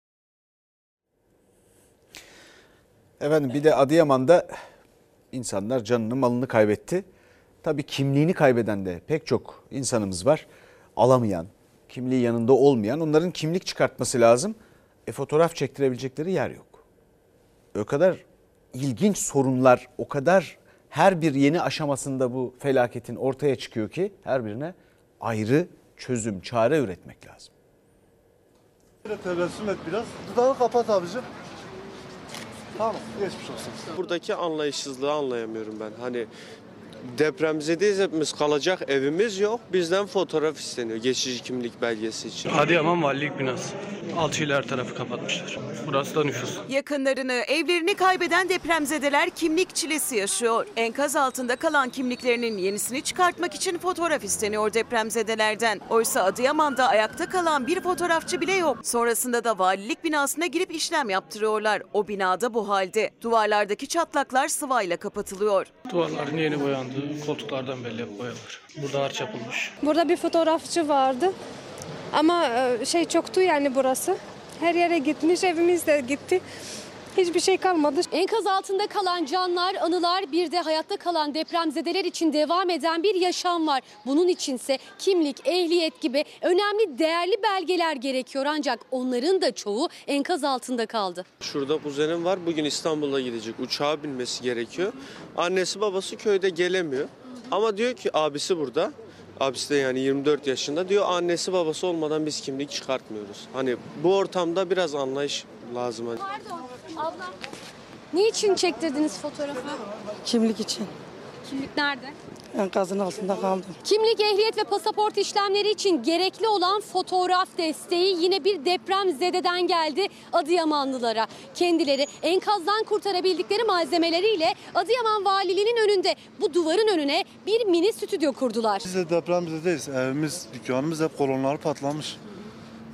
Efendim bir de Adıyaman'da insanlar canını malını kaybetti. Tabii kimliğini kaybeden de pek çok insanımız var. Alamayan, kimliği yanında olmayan onların kimlik çıkartması lazım. E fotoğraf çektirebilecekleri yer yok. O kadar ilginç sorunlar, o kadar her bir yeni aşamasında bu felaketin ortaya çıkıyor ki her birine ayrı çözüm, çare üretmek lazım. Tebessüm et biraz. Dudağını kapat abicim. Tamam geçmiş olsun. Buradaki anlayışsızlığı anlayamıyorum ben. Hani depremzedeyiz hepimiz kalacak evimiz yok. Bizden fotoğraf isteniyor geçici kimlik belgesi için. Adıyaman Valilik binası. Alçıyla her tarafı kapatmışlar. Burası da nüfus. Yakınlarını, evlerini kaybeden depremzedeler kimlik çilesi yaşıyor. Enkaz altında kalan kimliklerinin yenisini çıkartmak için fotoğraf isteniyor depremzedelerden. Oysa Adıyaman'da ayakta kalan bir fotoğrafçı bile yok. Sonrasında da valilik binasına girip işlem yaptırıyorlar. O binada bu halde. Duvarlardaki çatlaklar sıvayla kapatılıyor. Duvarların yeni boyandı. Koltuklardan belli boyalar. Burada harç yapılmış. Burada bir fotoğrafçı vardı. Ama e, şey çoktu yani burası. Her yere gitmiş, evimiz de gitti. Hiçbir şey kalmadı. Enkaz altında kalan canlar, anılar bir de hayatta kalan depremzedeler için devam eden bir yaşam var. Bunun içinse kimlik, ehliyet gibi önemli değerli belgeler gerekiyor ancak onların da çoğu enkaz altında kaldı. Şurada kuzenim var bugün İstanbul'a gidecek uçağa binmesi gerekiyor. Annesi babası köyde gelemiyor. Ama diyor ki abisi burada. Abisi de yani 24 yaşında diyor annesi babası olmadan biz kimlik çıkartmıyoruz. Hani bu ortamda biraz anlayış lazım. Pardon abla. Niçin çektirdiniz fotoğrafı? Kimlik için. Kimlik nerede? Enkazın altında kaldım. Kimlik, ehliyet ve pasaport işlemleri için gerekli olan fotoğraf desteği yine bir deprem zededen geldi Adıyamanlılara. Kendileri enkazdan kurtarabildikleri malzemeleriyle Adıyaman Valiliğinin önünde bu duvarın önüne bir mini stüdyo kurdular. Biz de depremzedeyiz. Evimiz, dükkanımız hep kolonlar patlamış.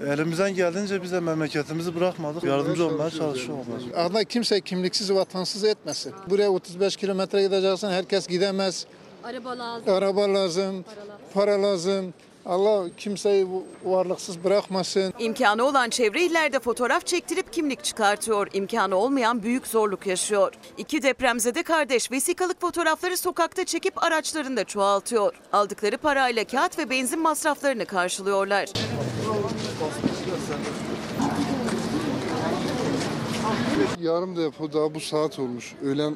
Elimizden geldiğince biz de memleketimizi bırakmadık. Yardımcı olmaya çalışıyoruz. Ama kimse kimliksiz vatansız etmesin. Buraya 35 kilometre gideceksin herkes gidemez. Araba lazım. Araba lazım, para lazım. Allah kimseyi varlıksız bırakmasın. İmkanı olan çevre illerde fotoğraf çektirip kimlik çıkartıyor. İmkanı olmayan büyük zorluk yaşıyor. İki depremzede kardeş vesikalık fotoğrafları sokakta çekip araçlarında çoğaltıyor. Aldıkları parayla kağıt ve benzin masraflarını karşılıyorlar. Yarım depo daha bu saat olmuş. Öğlen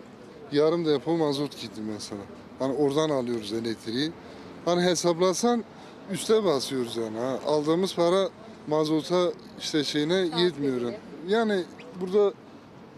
yarım depo mazot gitti mesela. Hani oradan alıyoruz elektriği. Hani hesaplasan üste basıyoruz yani. Ha. Aldığımız para mazota işte şeyine yetmiyor. Yani burada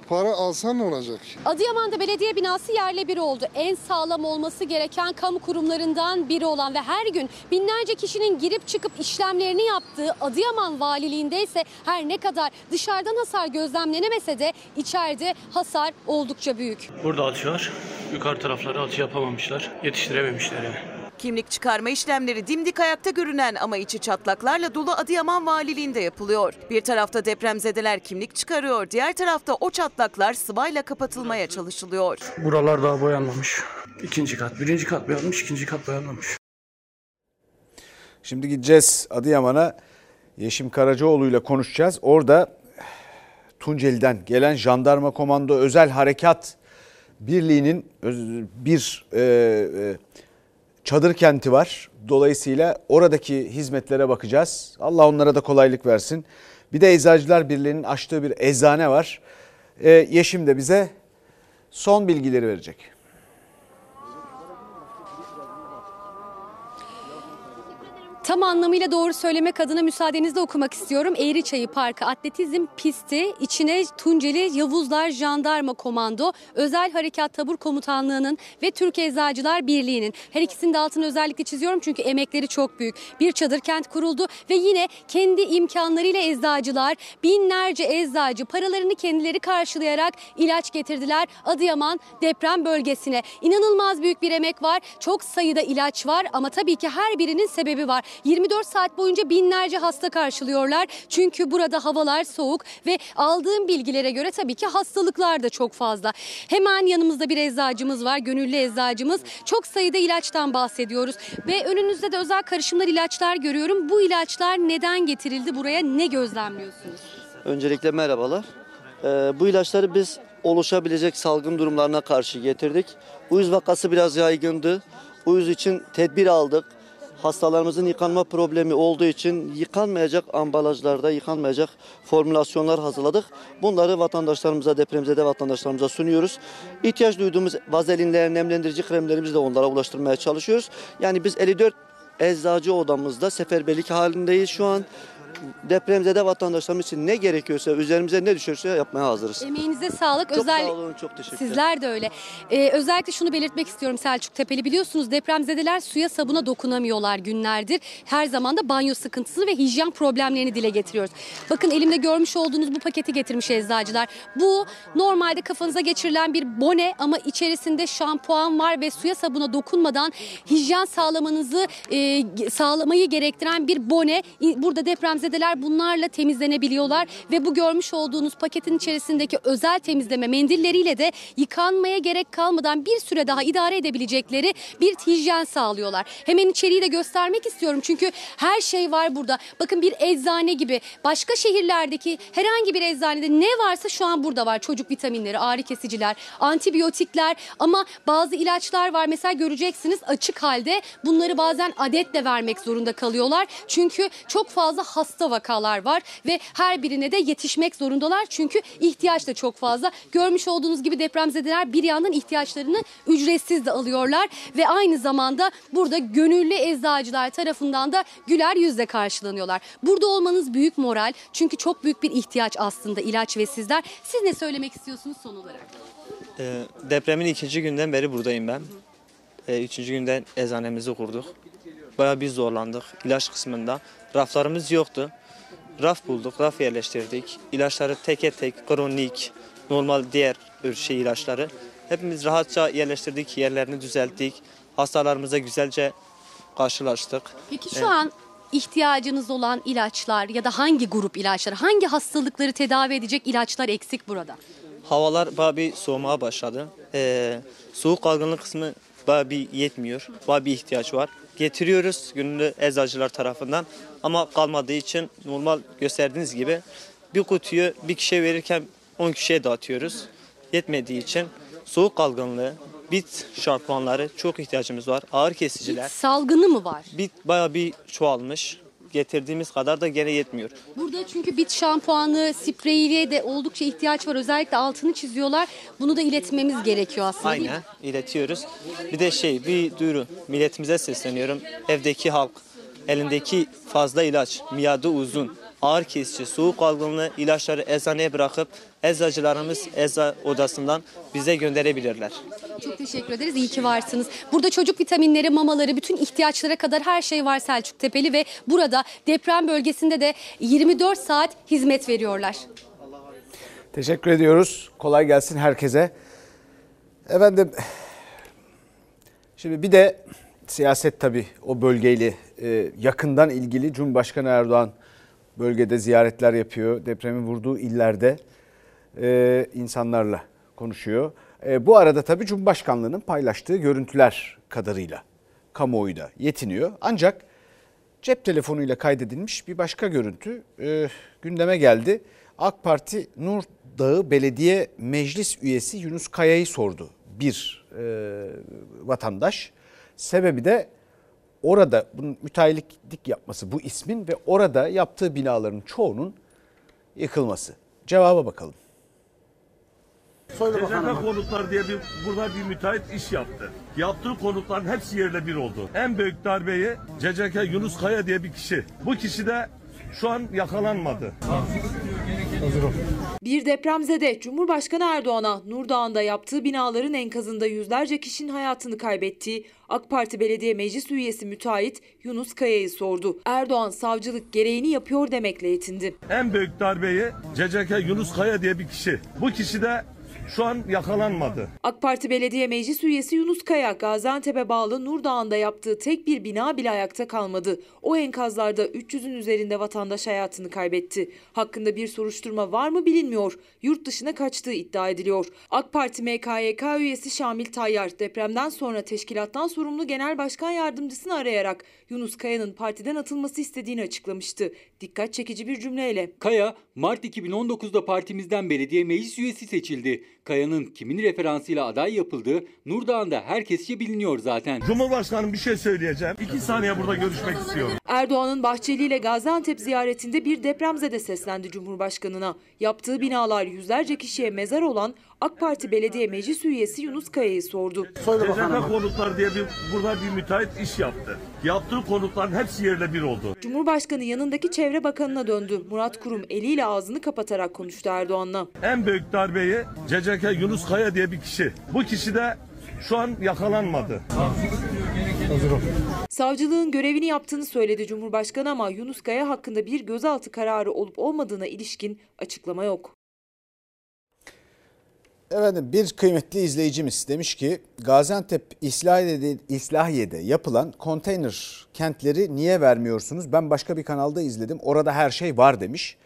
para alsan ne olacak? Adıyaman'da belediye binası yerle bir oldu. En sağlam olması gereken kamu kurumlarından biri olan ve her gün binlerce kişinin girip çıkıp işlemlerini yaptığı Adıyaman Valiliğinde ise her ne kadar dışarıdan hasar gözlemlenemese de içeride hasar oldukça büyük. Burada var. Yukarı tarafları alçı yapamamışlar. Yetiştirememişler yani. Kimlik çıkarma işlemleri dimdik ayakta görünen ama içi çatlaklarla dolu Adıyaman Valiliğinde yapılıyor. Bir tarafta depremzedeler kimlik çıkarıyor, diğer tarafta o çatlaklar sıvayla kapatılmaya çalışılıyor. Buralar daha boyanmamış. İkinci kat. Birinci kat boyanmış, ikinci kat boyanmamış. Şimdi gideceğiz Adıyaman'a. Yeşim Karacaoğlu ile konuşacağız. Orada Tunceli'den gelen Jandarma Komando Özel Harekat Birliği'nin bir e, e, çadır kenti var. Dolayısıyla oradaki hizmetlere bakacağız. Allah onlara da kolaylık versin. Bir de Eczacılar Birliği'nin açtığı bir eczane var. E, Yeşim de bize son bilgileri verecek. Tam anlamıyla doğru söylemek adına müsaadenizle okumak istiyorum. Eğriçayı Parkı Atletizm Pisti içine Tunceli Yavuzlar Jandarma Komando Özel Harekat Tabur Komutanlığı'nın ve Türk Eczacılar Birliği'nin her ikisinin de altını özellikle çiziyorum çünkü emekleri çok büyük. Bir çadır kent kuruldu ve yine kendi imkanlarıyla eczacılar binlerce eczacı paralarını kendileri karşılayarak ilaç getirdiler Adıyaman deprem bölgesine. İnanılmaz büyük bir emek var. Çok sayıda ilaç var ama tabii ki her birinin sebebi var. 24 saat boyunca binlerce hasta karşılıyorlar. Çünkü burada havalar soğuk ve aldığım bilgilere göre tabii ki hastalıklar da çok fazla. Hemen yanımızda bir eczacımız var, gönüllü eczacımız. Çok sayıda ilaçtan bahsediyoruz ve önünüzde de özel karışımlar ilaçlar görüyorum. Bu ilaçlar neden getirildi buraya? Ne gözlemliyorsunuz? Öncelikle merhabalar. Ee, bu ilaçları biz oluşabilecek salgın durumlarına karşı getirdik. Uyuz vakası biraz yaygındı. Uyuz için tedbir aldık. Hastalarımızın yıkanma problemi olduğu için yıkanmayacak ambalajlarda, yıkanmayacak formülasyonlar hazırladık. Bunları vatandaşlarımıza, depremzede vatandaşlarımıza sunuyoruz. İhtiyaç duyduğumuz vazelinler, nemlendirici kremlerimizi de onlara ulaştırmaya çalışıyoruz. Yani biz 54 eczacı odamızda seferberlik halindeyiz şu an. Depremzede vatandaşlarımız için ne gerekiyorsa, üzerimize ne düşerse yapmaya hazırız. Emeğinize sağlık. Çok Özel... sağ olun, çok teşekkürler. Sizler de öyle. Ee, özellikle şunu belirtmek istiyorum Selçuk Tepeli. Biliyorsunuz depremzedeler suya sabuna dokunamıyorlar günlerdir. Her zaman da banyo sıkıntısı ve hijyen problemlerini dile getiriyoruz. Bakın elimde görmüş olduğunuz bu paketi getirmiş eczacılar. Bu normalde kafanıza geçirilen bir bone ama içerisinde şampuan var ve suya sabuna dokunmadan hijyen sağlamanızı e, sağlamayı gerektiren bir bone. Burada depremzedeler bunlarla temizlenebiliyorlar ve bu görmüş olduğunuz paketin içerisindeki özel temizleme mendilleriyle de yıkanmaya gerek kalmadan bir süre daha idare edebilecekleri bir hijyen sağlıyorlar. Hemen içeriği de göstermek istiyorum çünkü her şey var burada. Bakın bir eczane gibi başka şehirlerdeki herhangi bir eczanede ne varsa şu an burada var. Çocuk vitaminleri, ağrı kesiciler, antibiyotikler ama bazı ilaçlar var. Mesela göreceksiniz açık halde bunları bazen adetle vermek zorunda kalıyorlar. Çünkü çok fazla hasta vakalar var ve her birine de yetişmek zorundalar. Çünkü ihtiyaç da çok fazla. Görmüş olduğunuz gibi depremzedeler bir yandan ihtiyaçlarını ücretsiz de alıyorlar ve aynı zamanda burada gönüllü eczacılar tarafından da güler yüzle karşılanıyorlar. Burada olmanız büyük moral çünkü çok büyük bir ihtiyaç aslında ilaç ve sizler. Siz ne söylemek istiyorsunuz son olarak? Ee, depremin ikinci günden beri buradayım ben. Ee, üçüncü günden eczanemizi kurduk. Bayağı bir zorlandık ilaç kısmında. Raflarımız yoktu. Raf bulduk, raf yerleştirdik. İlaçları teke tek, kronik, normal diğer şey ilaçları. Hepimiz rahatça yerleştirdik, yerlerini düzelttik. Hastalarımıza güzelce karşılaştık. Peki şu Evet. an ihtiyacınız olan ilaçlar ya da hangi grup ilaçlar, hangi hastalıkları tedavi edecek ilaçlar eksik burada? Havalar bayağı bir soğumaya başladı. Ee, soğuk algınlık kısmı bayağı bir yetmiyor. Bayağı bir ihtiyaç var. Getiriyoruz gönüllü eczacılar tarafından ama kalmadığı için normal gösterdiğiniz gibi bir kutuyu bir kişiye verirken 10 kişiye dağıtıyoruz. Yetmediği için soğuk algınlığı, bit şampuanları çok ihtiyacımız var. Ağır kesiciler. Salgını mı var? Bit bayağı bir çoğalmış. Getirdiğimiz kadar da gene yetmiyor. Burada çünkü bit şampuanı, spreyiyle de oldukça ihtiyaç var. Özellikle altını çiziyorlar. Bunu da iletmemiz gerekiyor aslında? Aynen iletiyoruz. Bir de şey bir duyuru milletimize sesleniyorum. Evdeki halk elindeki fazla ilaç, miadı uzun, ağır kesici, soğuk algınlığı ilaçları eczaneye bırakıp eczacılarımız ecza odasından bize gönderebilirler. Çok teşekkür ederiz. İyi ki varsınız. Burada çocuk vitaminleri, mamaları, bütün ihtiyaçlara kadar her şey var Selçuk Tepeli ve burada deprem bölgesinde de 24 saat hizmet veriyorlar. Teşekkür ediyoruz. Kolay gelsin herkese. Efendim şimdi bir de siyaset tabii o bölgeyle e, yakından ilgili Cumhurbaşkanı Erdoğan bölgede ziyaretler yapıyor. Depremin vurduğu illerde e, insanlarla konuşuyor. E, bu arada tabii Cumhurbaşkanlığının paylaştığı görüntüler kadarıyla kamuoyu da yetiniyor. Ancak cep telefonuyla kaydedilmiş bir başka görüntü e, gündeme geldi. AK Parti Nur Dağı Belediye Meclis üyesi Yunus Kaya'yı sordu bir e, vatandaş. Sebebi de orada bunun müteahhitlik yapması bu ismin ve orada yaptığı binaların çoğunun yıkılması. Cevaba bakalım. CZK konutlar diye bir burada bir müteahhit iş yaptı. Yaptığı konutların hepsi yerle bir oldu. En büyük darbeyi CCK Yunus Kaya diye bir kişi. Bu kişi de şu an yakalanmadı. Bir depremzede Cumhurbaşkanı Erdoğan'a Nurdağ'ında yaptığı binaların enkazında yüzlerce kişinin hayatını kaybettiği AK Parti Belediye Meclis üyesi müteahhit Yunus Kaya'yı sordu. Erdoğan savcılık gereğini yapıyor demekle yetindi. En büyük darbeyi CCK Yunus Kaya diye bir kişi. Bu kişi de şu an yakalanmadı. AK Parti Belediye Meclis üyesi Yunus Kaya, Gaziantep'e bağlı Nurdağ'ında yaptığı tek bir bina bile ayakta kalmadı. O enkazlarda 300'ün üzerinde vatandaş hayatını kaybetti. Hakkında bir soruşturma var mı bilinmiyor. Yurt dışına kaçtığı iddia ediliyor. AK Parti MKYK üyesi Şamil Tayyar depremden sonra teşkilattan sorumlu Genel Başkan Yardımcısını arayarak Yunus Kaya'nın partiden atılması istediğini açıklamıştı. Dikkat çekici bir cümleyle. Kaya, Mart 2019'da partimizden belediye meclis üyesi seçildi. Kaya'nın kimin referansıyla aday yapıldığı Nurdağ'ında herkesçe biliniyor zaten. Cumhurbaşkanım bir şey söyleyeceğim. İki saniye burada görüşmek istiyorum. Erdoğan'ın Bahçeli ile Gaziantep ziyaretinde bir depremzede seslendi Cumhurbaşkanı'na. Yaptığı binalar yüzlerce kişiye mezar olan AK Parti Belediye Meclis üyesi Yunus Kaya'yı sordu. CZK konutlar diye bir burada bir müteahhit iş yaptı. Yaptığı konutların hepsi yerle bir oldu. Cumhurbaşkanı yanındaki Çevre Bakanı'na döndü. Murat Kurum eliyle ağzını kapatarak konuştu Erdoğan'la. En büyük darbeyi CCK Yunus Kaya diye bir kişi. Bu kişi de şu an yakalanmadı. Savcılığın görevini yaptığını söyledi Cumhurbaşkanı ama Yunus Kaya hakkında bir gözaltı kararı olup olmadığına ilişkin açıklama yok. Efendim bir kıymetli izleyicimiz demiş ki Gaziantep İslahiye'de, İslahiye'de yapılan konteyner kentleri niye vermiyorsunuz? Ben başka bir kanalda izledim orada her şey var demiş.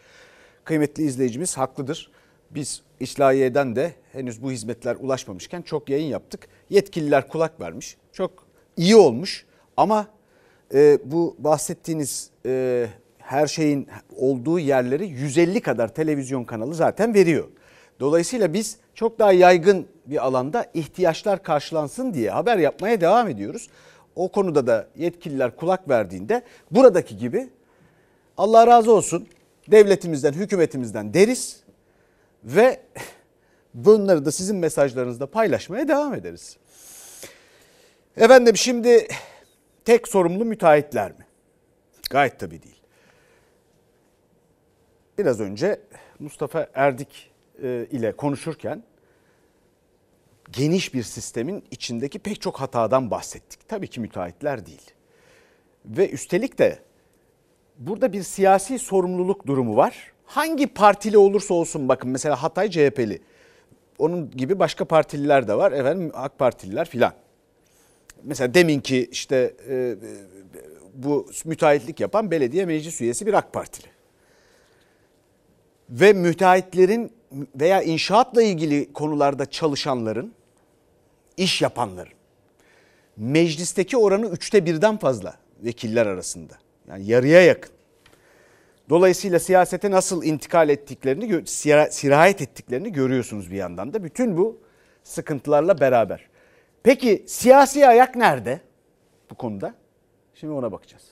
Kıymetli izleyicimiz haklıdır. Biz İslahiye'den de henüz bu hizmetler ulaşmamışken çok yayın yaptık. Yetkililer kulak vermiş. Çok iyi olmuş ama e, bu bahsettiğiniz e, her şeyin olduğu yerleri 150 kadar televizyon kanalı zaten veriyor. Dolayısıyla biz çok daha yaygın bir alanda ihtiyaçlar karşılansın diye haber yapmaya devam ediyoruz. O konuda da yetkililer kulak verdiğinde buradaki gibi Allah razı olsun devletimizden, hükümetimizden deriz ve bunları da sizin mesajlarınızda paylaşmaya devam ederiz. Efendim şimdi tek sorumlu müteahhitler mi? Gayet tabii değil. Biraz önce Mustafa Erdik e, ile konuşurken geniş bir sistemin içindeki pek çok hatadan bahsettik. Tabii ki müteahhitler değil. Ve üstelik de burada bir siyasi sorumluluk durumu var. Hangi partili olursa olsun bakın mesela Hatay CHP'li. Onun gibi başka partililer de var. Efendim AK Partililer filan. Mesela deminki işte e, bu müteahhitlik yapan belediye meclis üyesi bir AK Partili. Ve müteahhitlerin veya inşaatla ilgili konularda çalışanların, iş yapanların meclisteki oranı üçte birden fazla vekiller arasında. Yani yarıya yakın. Dolayısıyla siyasete nasıl intikal ettiklerini, sirayet ettiklerini görüyorsunuz bir yandan da. Bütün bu sıkıntılarla beraber. Peki siyasi ayak nerede bu konuda? Şimdi ona bakacağız.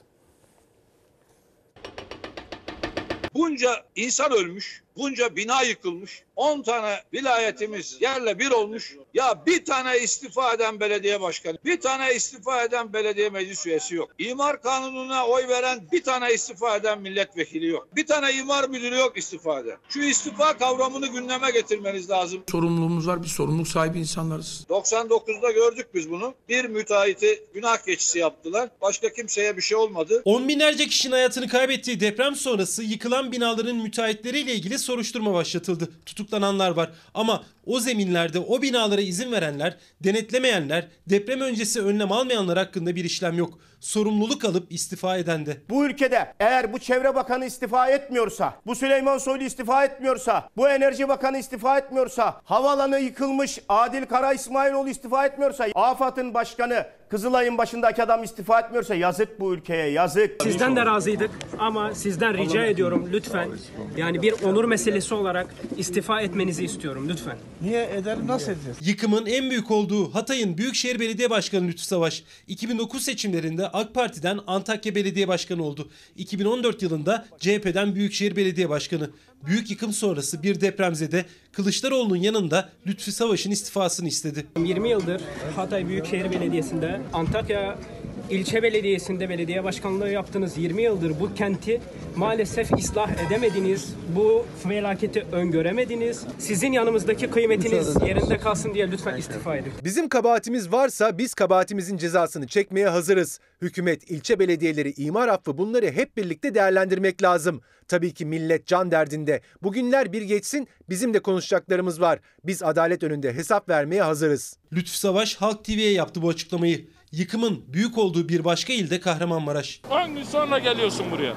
Bunca insan ölmüş, bunca bina yıkılmış, 10 tane vilayetimiz yerle bir olmuş. Ya bir tane istifa eden belediye başkanı, bir tane istifa eden belediye meclis üyesi yok. İmar kanununa oy veren bir tane istifa eden milletvekili yok. Bir tane imar müdürü yok istifa eden. Şu istifa kavramını gündeme getirmeniz lazım. Sorumluluğumuz var. Bir sorumluluk sahibi insanlarız. 99'da gördük biz bunu. Bir müteahhiti günah keçisi yaptılar. Başka kimseye bir şey olmadı. On binlerce kişinin hayatını kaybettiği deprem sonrası yıkılan binaların müteahhitleriyle ilgili soruşturma başlatıldı. Tutuklananlar var ama o zeminlerde o binalara izin verenler, denetlemeyenler, deprem öncesi önlem almayanlar hakkında bir işlem yok. Sorumluluk alıp istifa eden de. Bu ülkede eğer bu Çevre Bakanı istifa etmiyorsa, bu Süleyman Soylu istifa etmiyorsa, bu Enerji Bakanı istifa etmiyorsa, havalanı yıkılmış Adil Kara İsmailoğlu istifa etmiyorsa, AFAD'ın başkanı Kızılay'ın başındaki adam istifa etmiyorsa yazık bu ülkeye yazık. Sizden de razıydık ama sizden rica ediyorum lütfen yani bir onur meselesi olarak istifa etmenizi istiyorum lütfen. Niye ederim nasıl edeceğiz? Yıkımın en büyük olduğu Hatay'ın Büyükşehir Belediye Başkanı Lütfü Savaş 2009 seçimlerinde AK Parti'den Antakya Belediye Başkanı oldu. 2014 yılında CHP'den Büyükşehir Belediye Başkanı. Büyük yıkım sonrası bir depremzede Kılıçdaroğlu'nun yanında Lütfü Savaş'ın istifasını istedi. 20 yıldır Hatay Büyükşehir Belediyesi'nde, Antakya ilçe belediyesinde belediye başkanlığı yaptınız. 20 yıldır bu kenti maalesef ıslah edemediniz. Bu felaketi öngöremediniz. Sizin yanımızdaki kıymetiniz yerinde kalsın diye lütfen istifa edin. Bizim kabahatimiz varsa biz kabahatimizin cezasını çekmeye hazırız. Hükümet, ilçe belediyeleri, imar affı bunları hep birlikte değerlendirmek lazım. Tabii ki millet can derdinde. Bugünler bir geçsin bizim de konuşacaklarımız var. Biz adalet önünde hesap vermeye hazırız. Lütfü Savaş Halk TV'ye yaptı bu açıklamayı. Yıkımın büyük olduğu bir başka ilde Kahramanmaraş. 10 gün sonra geliyorsun buraya.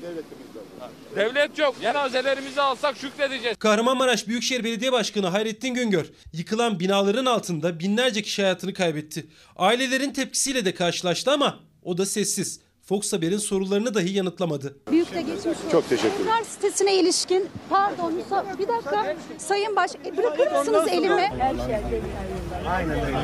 Devlet yok. Cenazelerimizi alsak şükredeceğiz. Kahramanmaraş Büyükşehir Belediye Başkanı Hayrettin Güngör yıkılan binaların altında binlerce kişi hayatını kaybetti. Ailelerin tepkisiyle de karşılaştı ama o da sessiz. Fox Haber'in sorularını dahi yanıtlamadı. Büyük de geçmiş olsun. Çok teşekkür ederim. Evler sitesine ilişkin pardon bir dakika Sayın Baş e, bırakır mısınız elimi?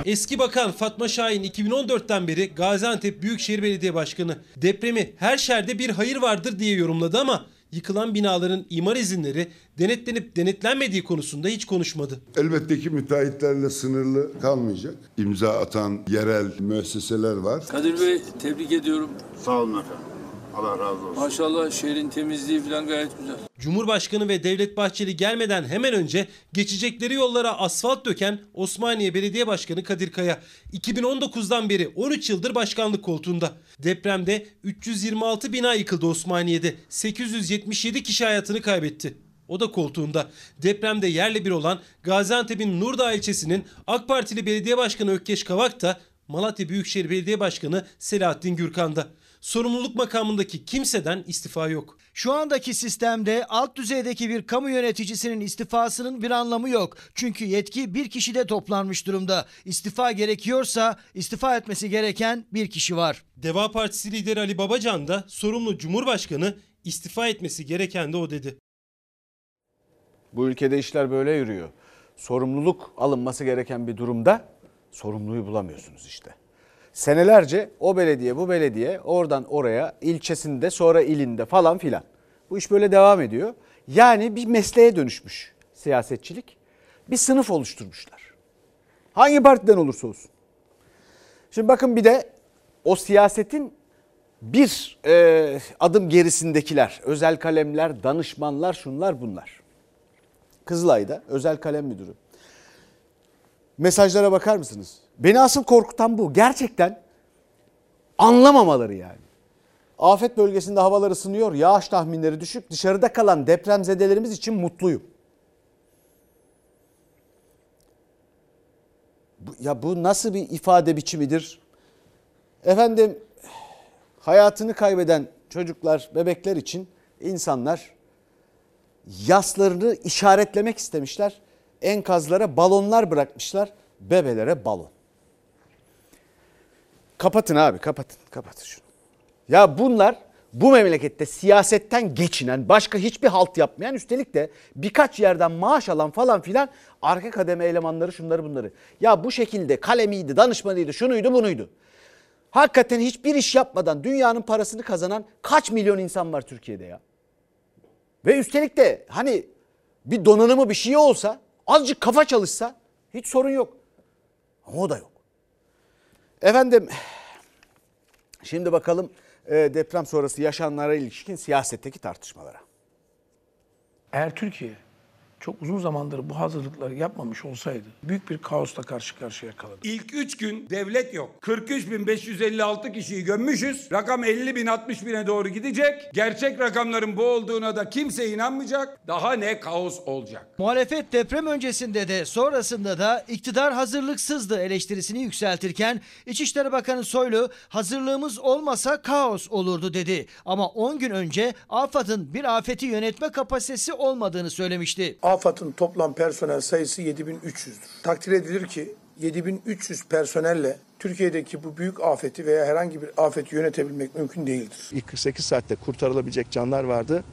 Eski Bakan Fatma Şahin 2014'ten beri Gaziantep Büyükşehir Belediye Başkanı depremi her şerde bir hayır vardır diye yorumladı ama yıkılan binaların imar izinleri denetlenip denetlenmediği konusunda hiç konuşmadı. Elbette ki müteahhitlerle sınırlı kalmayacak. İmza atan yerel müesseseler var. Kadir Bey tebrik ediyorum. Sağ olun efendim. Allah razı olsun. Maşallah şehrin temizliği falan gayet güzel. Cumhurbaşkanı ve Devlet Bahçeli gelmeden hemen önce geçecekleri yollara asfalt döken Osmaniye Belediye Başkanı Kadir Kaya 2019'dan beri 13 yıldır başkanlık koltuğunda. Depremde 326 bina yıkıldı Osmaniye'de. 877 kişi hayatını kaybetti. O da koltuğunda. Depremde yerle bir olan Gaziantep'in Nurdağ ilçesinin AK Partili Belediye Başkanı Ökkeş Kavak da Malatya Büyükşehir Belediye Başkanı Selahattin Gürkan'da. Sorumluluk makamındaki kimseden istifa yok. Şu andaki sistemde alt düzeydeki bir kamu yöneticisinin istifasının bir anlamı yok. Çünkü yetki bir kişide toplanmış durumda. İstifa gerekiyorsa istifa etmesi gereken bir kişi var. Deva Partisi lideri Ali Babacan da sorumlu Cumhurbaşkanı istifa etmesi gereken de o dedi. Bu ülkede işler böyle yürüyor. Sorumluluk alınması gereken bir durumda sorumluluğu bulamıyorsunuz işte. Senelerce o belediye bu belediye oradan oraya ilçesinde sonra ilinde falan filan. Bu iş böyle devam ediyor. Yani bir mesleğe dönüşmüş siyasetçilik. Bir sınıf oluşturmuşlar. Hangi partiden olursa olsun. Şimdi bakın bir de o siyasetin bir e, adım gerisindekiler, özel kalemler, danışmanlar, şunlar bunlar. Kızılay'da özel kalem müdürü. Mesajlara bakar mısınız? Beni asıl korkutan bu. Gerçekten anlamamaları yani. Afet bölgesinde havalar ısınıyor, yağış tahminleri düşük. Dışarıda kalan depremzedelerimiz için mutluyum. Ya bu nasıl bir ifade biçimidir? Efendim hayatını kaybeden çocuklar, bebekler için insanlar yaslarını işaretlemek istemişler. Enkazlara balonlar bırakmışlar. Bebelere balon. Kapatın abi kapatın kapatın şunu. Ya bunlar bu memlekette siyasetten geçinen başka hiçbir halt yapmayan üstelik de birkaç yerden maaş alan falan filan arka kademe elemanları şunları bunları. Ya bu şekilde kalemiydi danışmanıydı şunuydu bunuydu. Hakikaten hiçbir iş yapmadan dünyanın parasını kazanan kaç milyon insan var Türkiye'de ya. Ve üstelik de hani bir donanımı bir şey olsa azıcık kafa çalışsa hiç sorun yok. Ama o da yok. Efendim şimdi bakalım e, deprem sonrası yaşananlara ilişkin siyasetteki tartışmalara. Eğer Türkiye çok uzun zamandır bu hazırlıkları yapmamış olsaydı büyük bir kaosla karşı karşıya kalırdı. İlk 3 gün devlet yok. 43.556 kişiyi gömmüşüz. Rakam 50 bin 60 bine doğru gidecek. Gerçek rakamların bu olduğuna da kimse inanmayacak. Daha ne kaos olacak. Muhalefet deprem öncesinde de sonrasında da iktidar hazırlıksızdı eleştirisini yükseltirken İçişleri Bakanı Soylu hazırlığımız olmasa kaos olurdu dedi. Ama 10 gün önce AFAD'ın bir afeti yönetme kapasitesi olmadığını söylemişti. AFAD'ın toplam personel sayısı 7300'dür. Takdir edilir ki 7300 personelle Türkiye'deki bu büyük afeti veya herhangi bir afeti yönetebilmek mümkün değildir. İlk 48 saatte kurtarılabilecek canlar vardı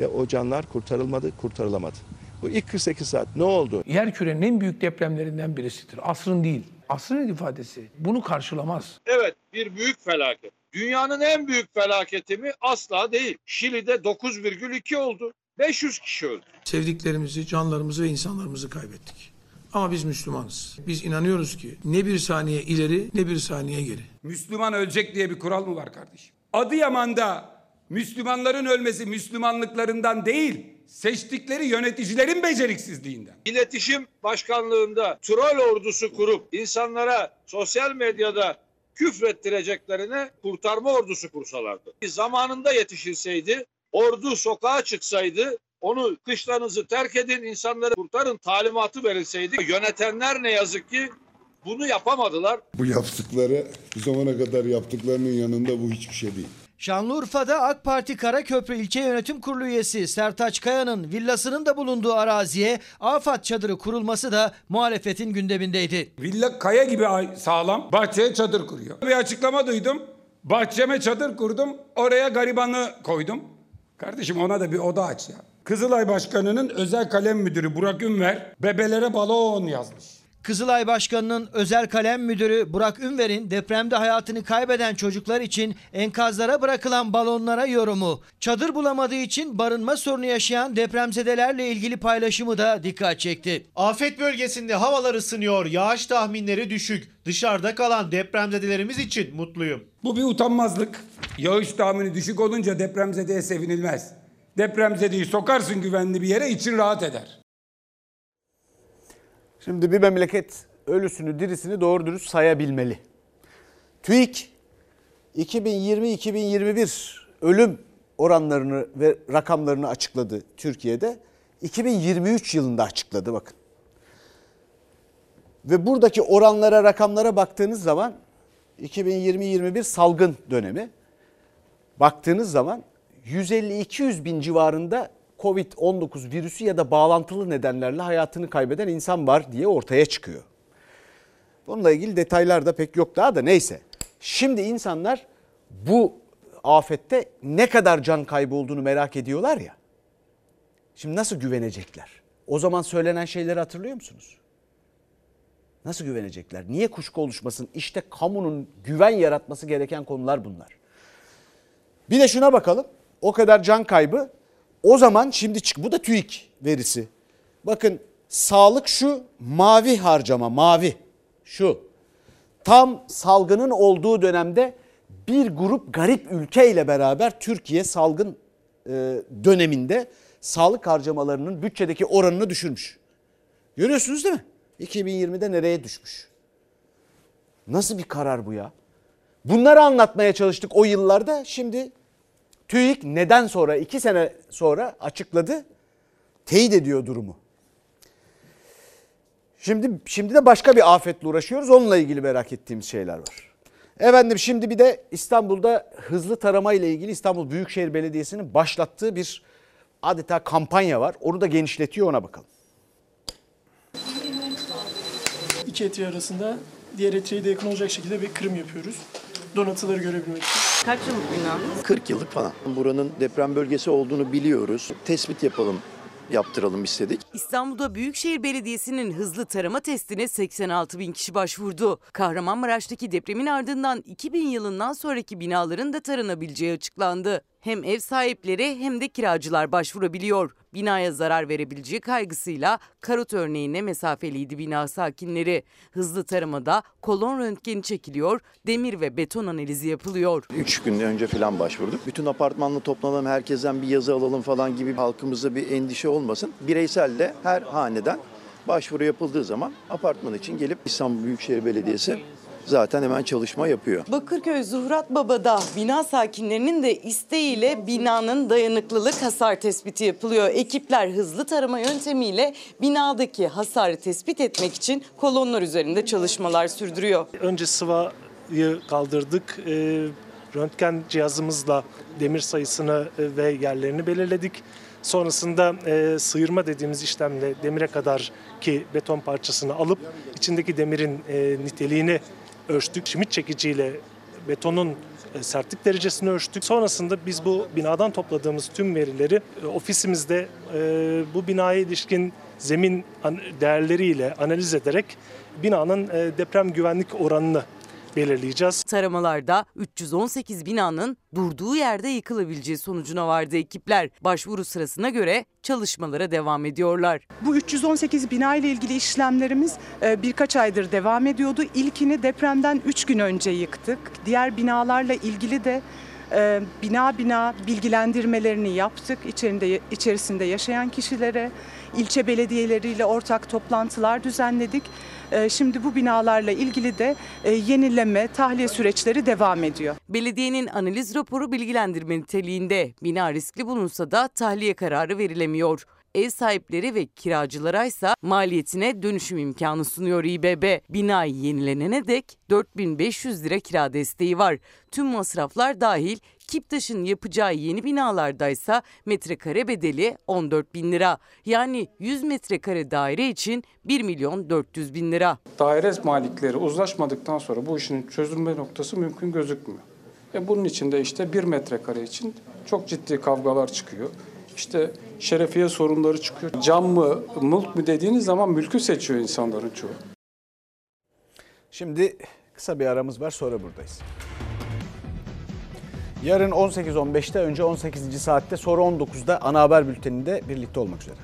ve o canlar kurtarılmadı, kurtarılamadı. Bu ilk 48 saat ne oldu? Yer kürenin en büyük depremlerinden birisidir. Asrın değil. Asrın ifadesi bunu karşılamaz. Evet bir büyük felaket. Dünyanın en büyük felaketi mi? Asla değil. Şili'de 9,2 oldu. 500 kişi öldü. Sevdiklerimizi, canlarımızı ve insanlarımızı kaybettik. Ama biz Müslümanız. Biz inanıyoruz ki ne bir saniye ileri ne bir saniye geri. Müslüman ölecek diye bir kural mı var kardeşim? Adıyaman'da Müslümanların ölmesi Müslümanlıklarından değil, seçtikleri yöneticilerin beceriksizliğinden. İletişim Başkanlığında troll ordusu kurup insanlara sosyal medyada küfrettireceklerine kurtarma ordusu kursalardı. Zamanında yetişilseydi, ordu sokağa çıksaydı, onu kışlarınızı terk edin, insanları kurtarın talimatı verilseydi. Yönetenler ne yazık ki bunu yapamadılar. Bu yaptıkları bu zamana kadar yaptıklarının yanında bu hiçbir şey değil. Şanlıurfa'da AK Parti Karaköprü İlçe Yönetim Kurulu üyesi Sertaç Kaya'nın villasının da bulunduğu araziye AFAD çadırı kurulması da muhalefetin gündemindeydi. Villa kaya gibi sağlam bahçeye çadır kuruyor. Bir açıklama duydum. Bahçeme çadır kurdum. Oraya garibanı koydum. Kardeşim ona da bir oda aç ya. Kızılay Başkanı'nın özel kalem müdürü Burak Ünver bebelere balon yazmış. Kızılay Başkanı'nın özel kalem müdürü Burak Ünver'in depremde hayatını kaybeden çocuklar için enkazlara bırakılan balonlara yorumu, çadır bulamadığı için barınma sorunu yaşayan depremzedelerle ilgili paylaşımı da dikkat çekti. Afet bölgesinde havalar ısınıyor, yağış tahminleri düşük. Dışarıda kalan depremzedelerimiz için mutluyum. Bu bir utanmazlık. Yağış tahmini düşük olunca depremzedeye sevinilmez. Depremzedeyi sokarsın güvenli bir yere için rahat eder. Şimdi bir memleket ölüsünü dirisini doğru dürüst sayabilmeli. TÜİK 2020-2021 ölüm oranlarını ve rakamlarını açıkladı Türkiye'de. 2023 yılında açıkladı bakın. Ve buradaki oranlara, rakamlara baktığınız zaman 2020-21 salgın dönemi. Baktığınız zaman 150-200 bin civarında Covid-19 virüsü ya da bağlantılı nedenlerle hayatını kaybeden insan var diye ortaya çıkıyor. Bununla ilgili detaylar da pek yok daha da neyse. Şimdi insanlar bu afette ne kadar can kaybı olduğunu merak ediyorlar ya. Şimdi nasıl güvenecekler? O zaman söylenen şeyleri hatırlıyor musunuz? Nasıl güvenecekler? Niye kuşku oluşmasın? İşte kamunun güven yaratması gereken konular bunlar. Bir de şuna bakalım. O kadar can kaybı. O zaman şimdi çık bu da TÜİK verisi. Bakın sağlık şu mavi harcama mavi şu. Tam salgının olduğu dönemde bir grup garip ülke ile beraber Türkiye salgın e, döneminde sağlık harcamalarının bütçedeki oranını düşürmüş. Görüyorsunuz değil mi? 2020'de nereye düşmüş? Nasıl bir karar bu ya? Bunları anlatmaya çalıştık o yıllarda. Şimdi TÜİK neden sonra iki sene sonra açıkladı. Teyit ediyor durumu. Şimdi şimdi de başka bir afetle uğraşıyoruz. Onunla ilgili merak ettiğimiz şeyler var. Efendim şimdi bir de İstanbul'da hızlı tarama ile ilgili İstanbul Büyükşehir Belediyesi'nin başlattığı bir adeta kampanya var. Onu da genişletiyor ona bakalım. İki etri arasında diğer etriye de yakın olacak şekilde bir kırım yapıyoruz. Donatıları görebilmek için. Kaç yıllık bina? 40 yıllık falan. Buranın deprem bölgesi olduğunu biliyoruz. Tespit yapalım, yaptıralım istedik. İstanbul'da Büyükşehir Belediyesi'nin hızlı tarama testine 86 bin kişi başvurdu. Kahramanmaraş'taki depremin ardından 2000 yılından sonraki binaların da taranabileceği açıklandı. Hem ev sahipleri hem de kiracılar başvurabiliyor. Binaya zarar verebileceği kaygısıyla karot örneğine mesafeliydi bina sakinleri. Hızlı taramada kolon röntgeni çekiliyor, demir ve beton analizi yapılıyor. 3 gün önce falan başvurduk. Bütün apartmanla toplanalım, herkesten bir yazı alalım falan gibi halkımızda bir endişe olmasın. Bireysel de her haneden başvuru yapıldığı zaman apartman için gelip İstanbul Büyükşehir Belediyesi zaten hemen çalışma yapıyor. Bakırköy Zuhrat Baba'da bina sakinlerinin de isteğiyle binanın dayanıklılık hasar tespiti yapılıyor. Ekipler hızlı tarama yöntemiyle binadaki hasarı tespit etmek için kolonlar üzerinde çalışmalar sürdürüyor. Önce sıvayı kaldırdık. E, röntgen cihazımızla demir sayısını e, ve yerlerini belirledik. Sonrasında e, sıyırma dediğimiz işlemle demire kadar ki beton parçasını alıp içindeki demirin e, niteliğini ölçtük. Şimit çekiciyle betonun e, sertlik derecesini ölçtük. Sonrasında biz bu binadan topladığımız tüm verileri e, ofisimizde e, bu binaya ilişkin zemin değerleriyle analiz ederek binanın deprem güvenlik oranını belirleyeceğiz. Taramalarda 318 binanın durduğu yerde yıkılabileceği sonucuna vardı ekipler. Başvuru sırasına göre çalışmalara devam ediyorlar. Bu 318 bina ile ilgili işlemlerimiz e, birkaç aydır devam ediyordu. İlkini depremden 3 gün önce yıktık. Diğer binalarla ilgili de e, bina bina bilgilendirmelerini yaptık. İçerinde, içerisinde yaşayan kişilere, ilçe belediyeleriyle ortak toplantılar düzenledik. E, Şimdi bu binalarla ilgili de e, yenileme, tahliye süreçleri devam ediyor. Belediyenin analiz raporu bilgilendirme niteliğinde. Bina riskli bulunsa da tahliye kararı verilemiyor. Ev sahipleri ve kiracılara ise maliyetine dönüşüm imkanı sunuyor İBB. Binayı yenilenene dek 4500 lira kira desteği var. Tüm masraflar dahil Kiptaş'ın yapacağı yeni binalardaysa metrekare bedeli 14 bin lira. Yani 100 metrekare daire için 1 milyon 400 bin lira. daire malikleri uzlaşmadıktan sonra bu işin çözülme noktası mümkün gözükmüyor. E bunun için de işte bir metrekare için çok ciddi kavgalar çıkıyor. İşte şerefiye sorunları çıkıyor. Cam mı, mülk mü dediğiniz zaman mülkü seçiyor insanların çoğu. Şimdi kısa bir aramız var sonra buradayız. Yarın 18.15'te önce 18. saatte sonra 19'da ana haber bülteninde birlikte olmak üzere.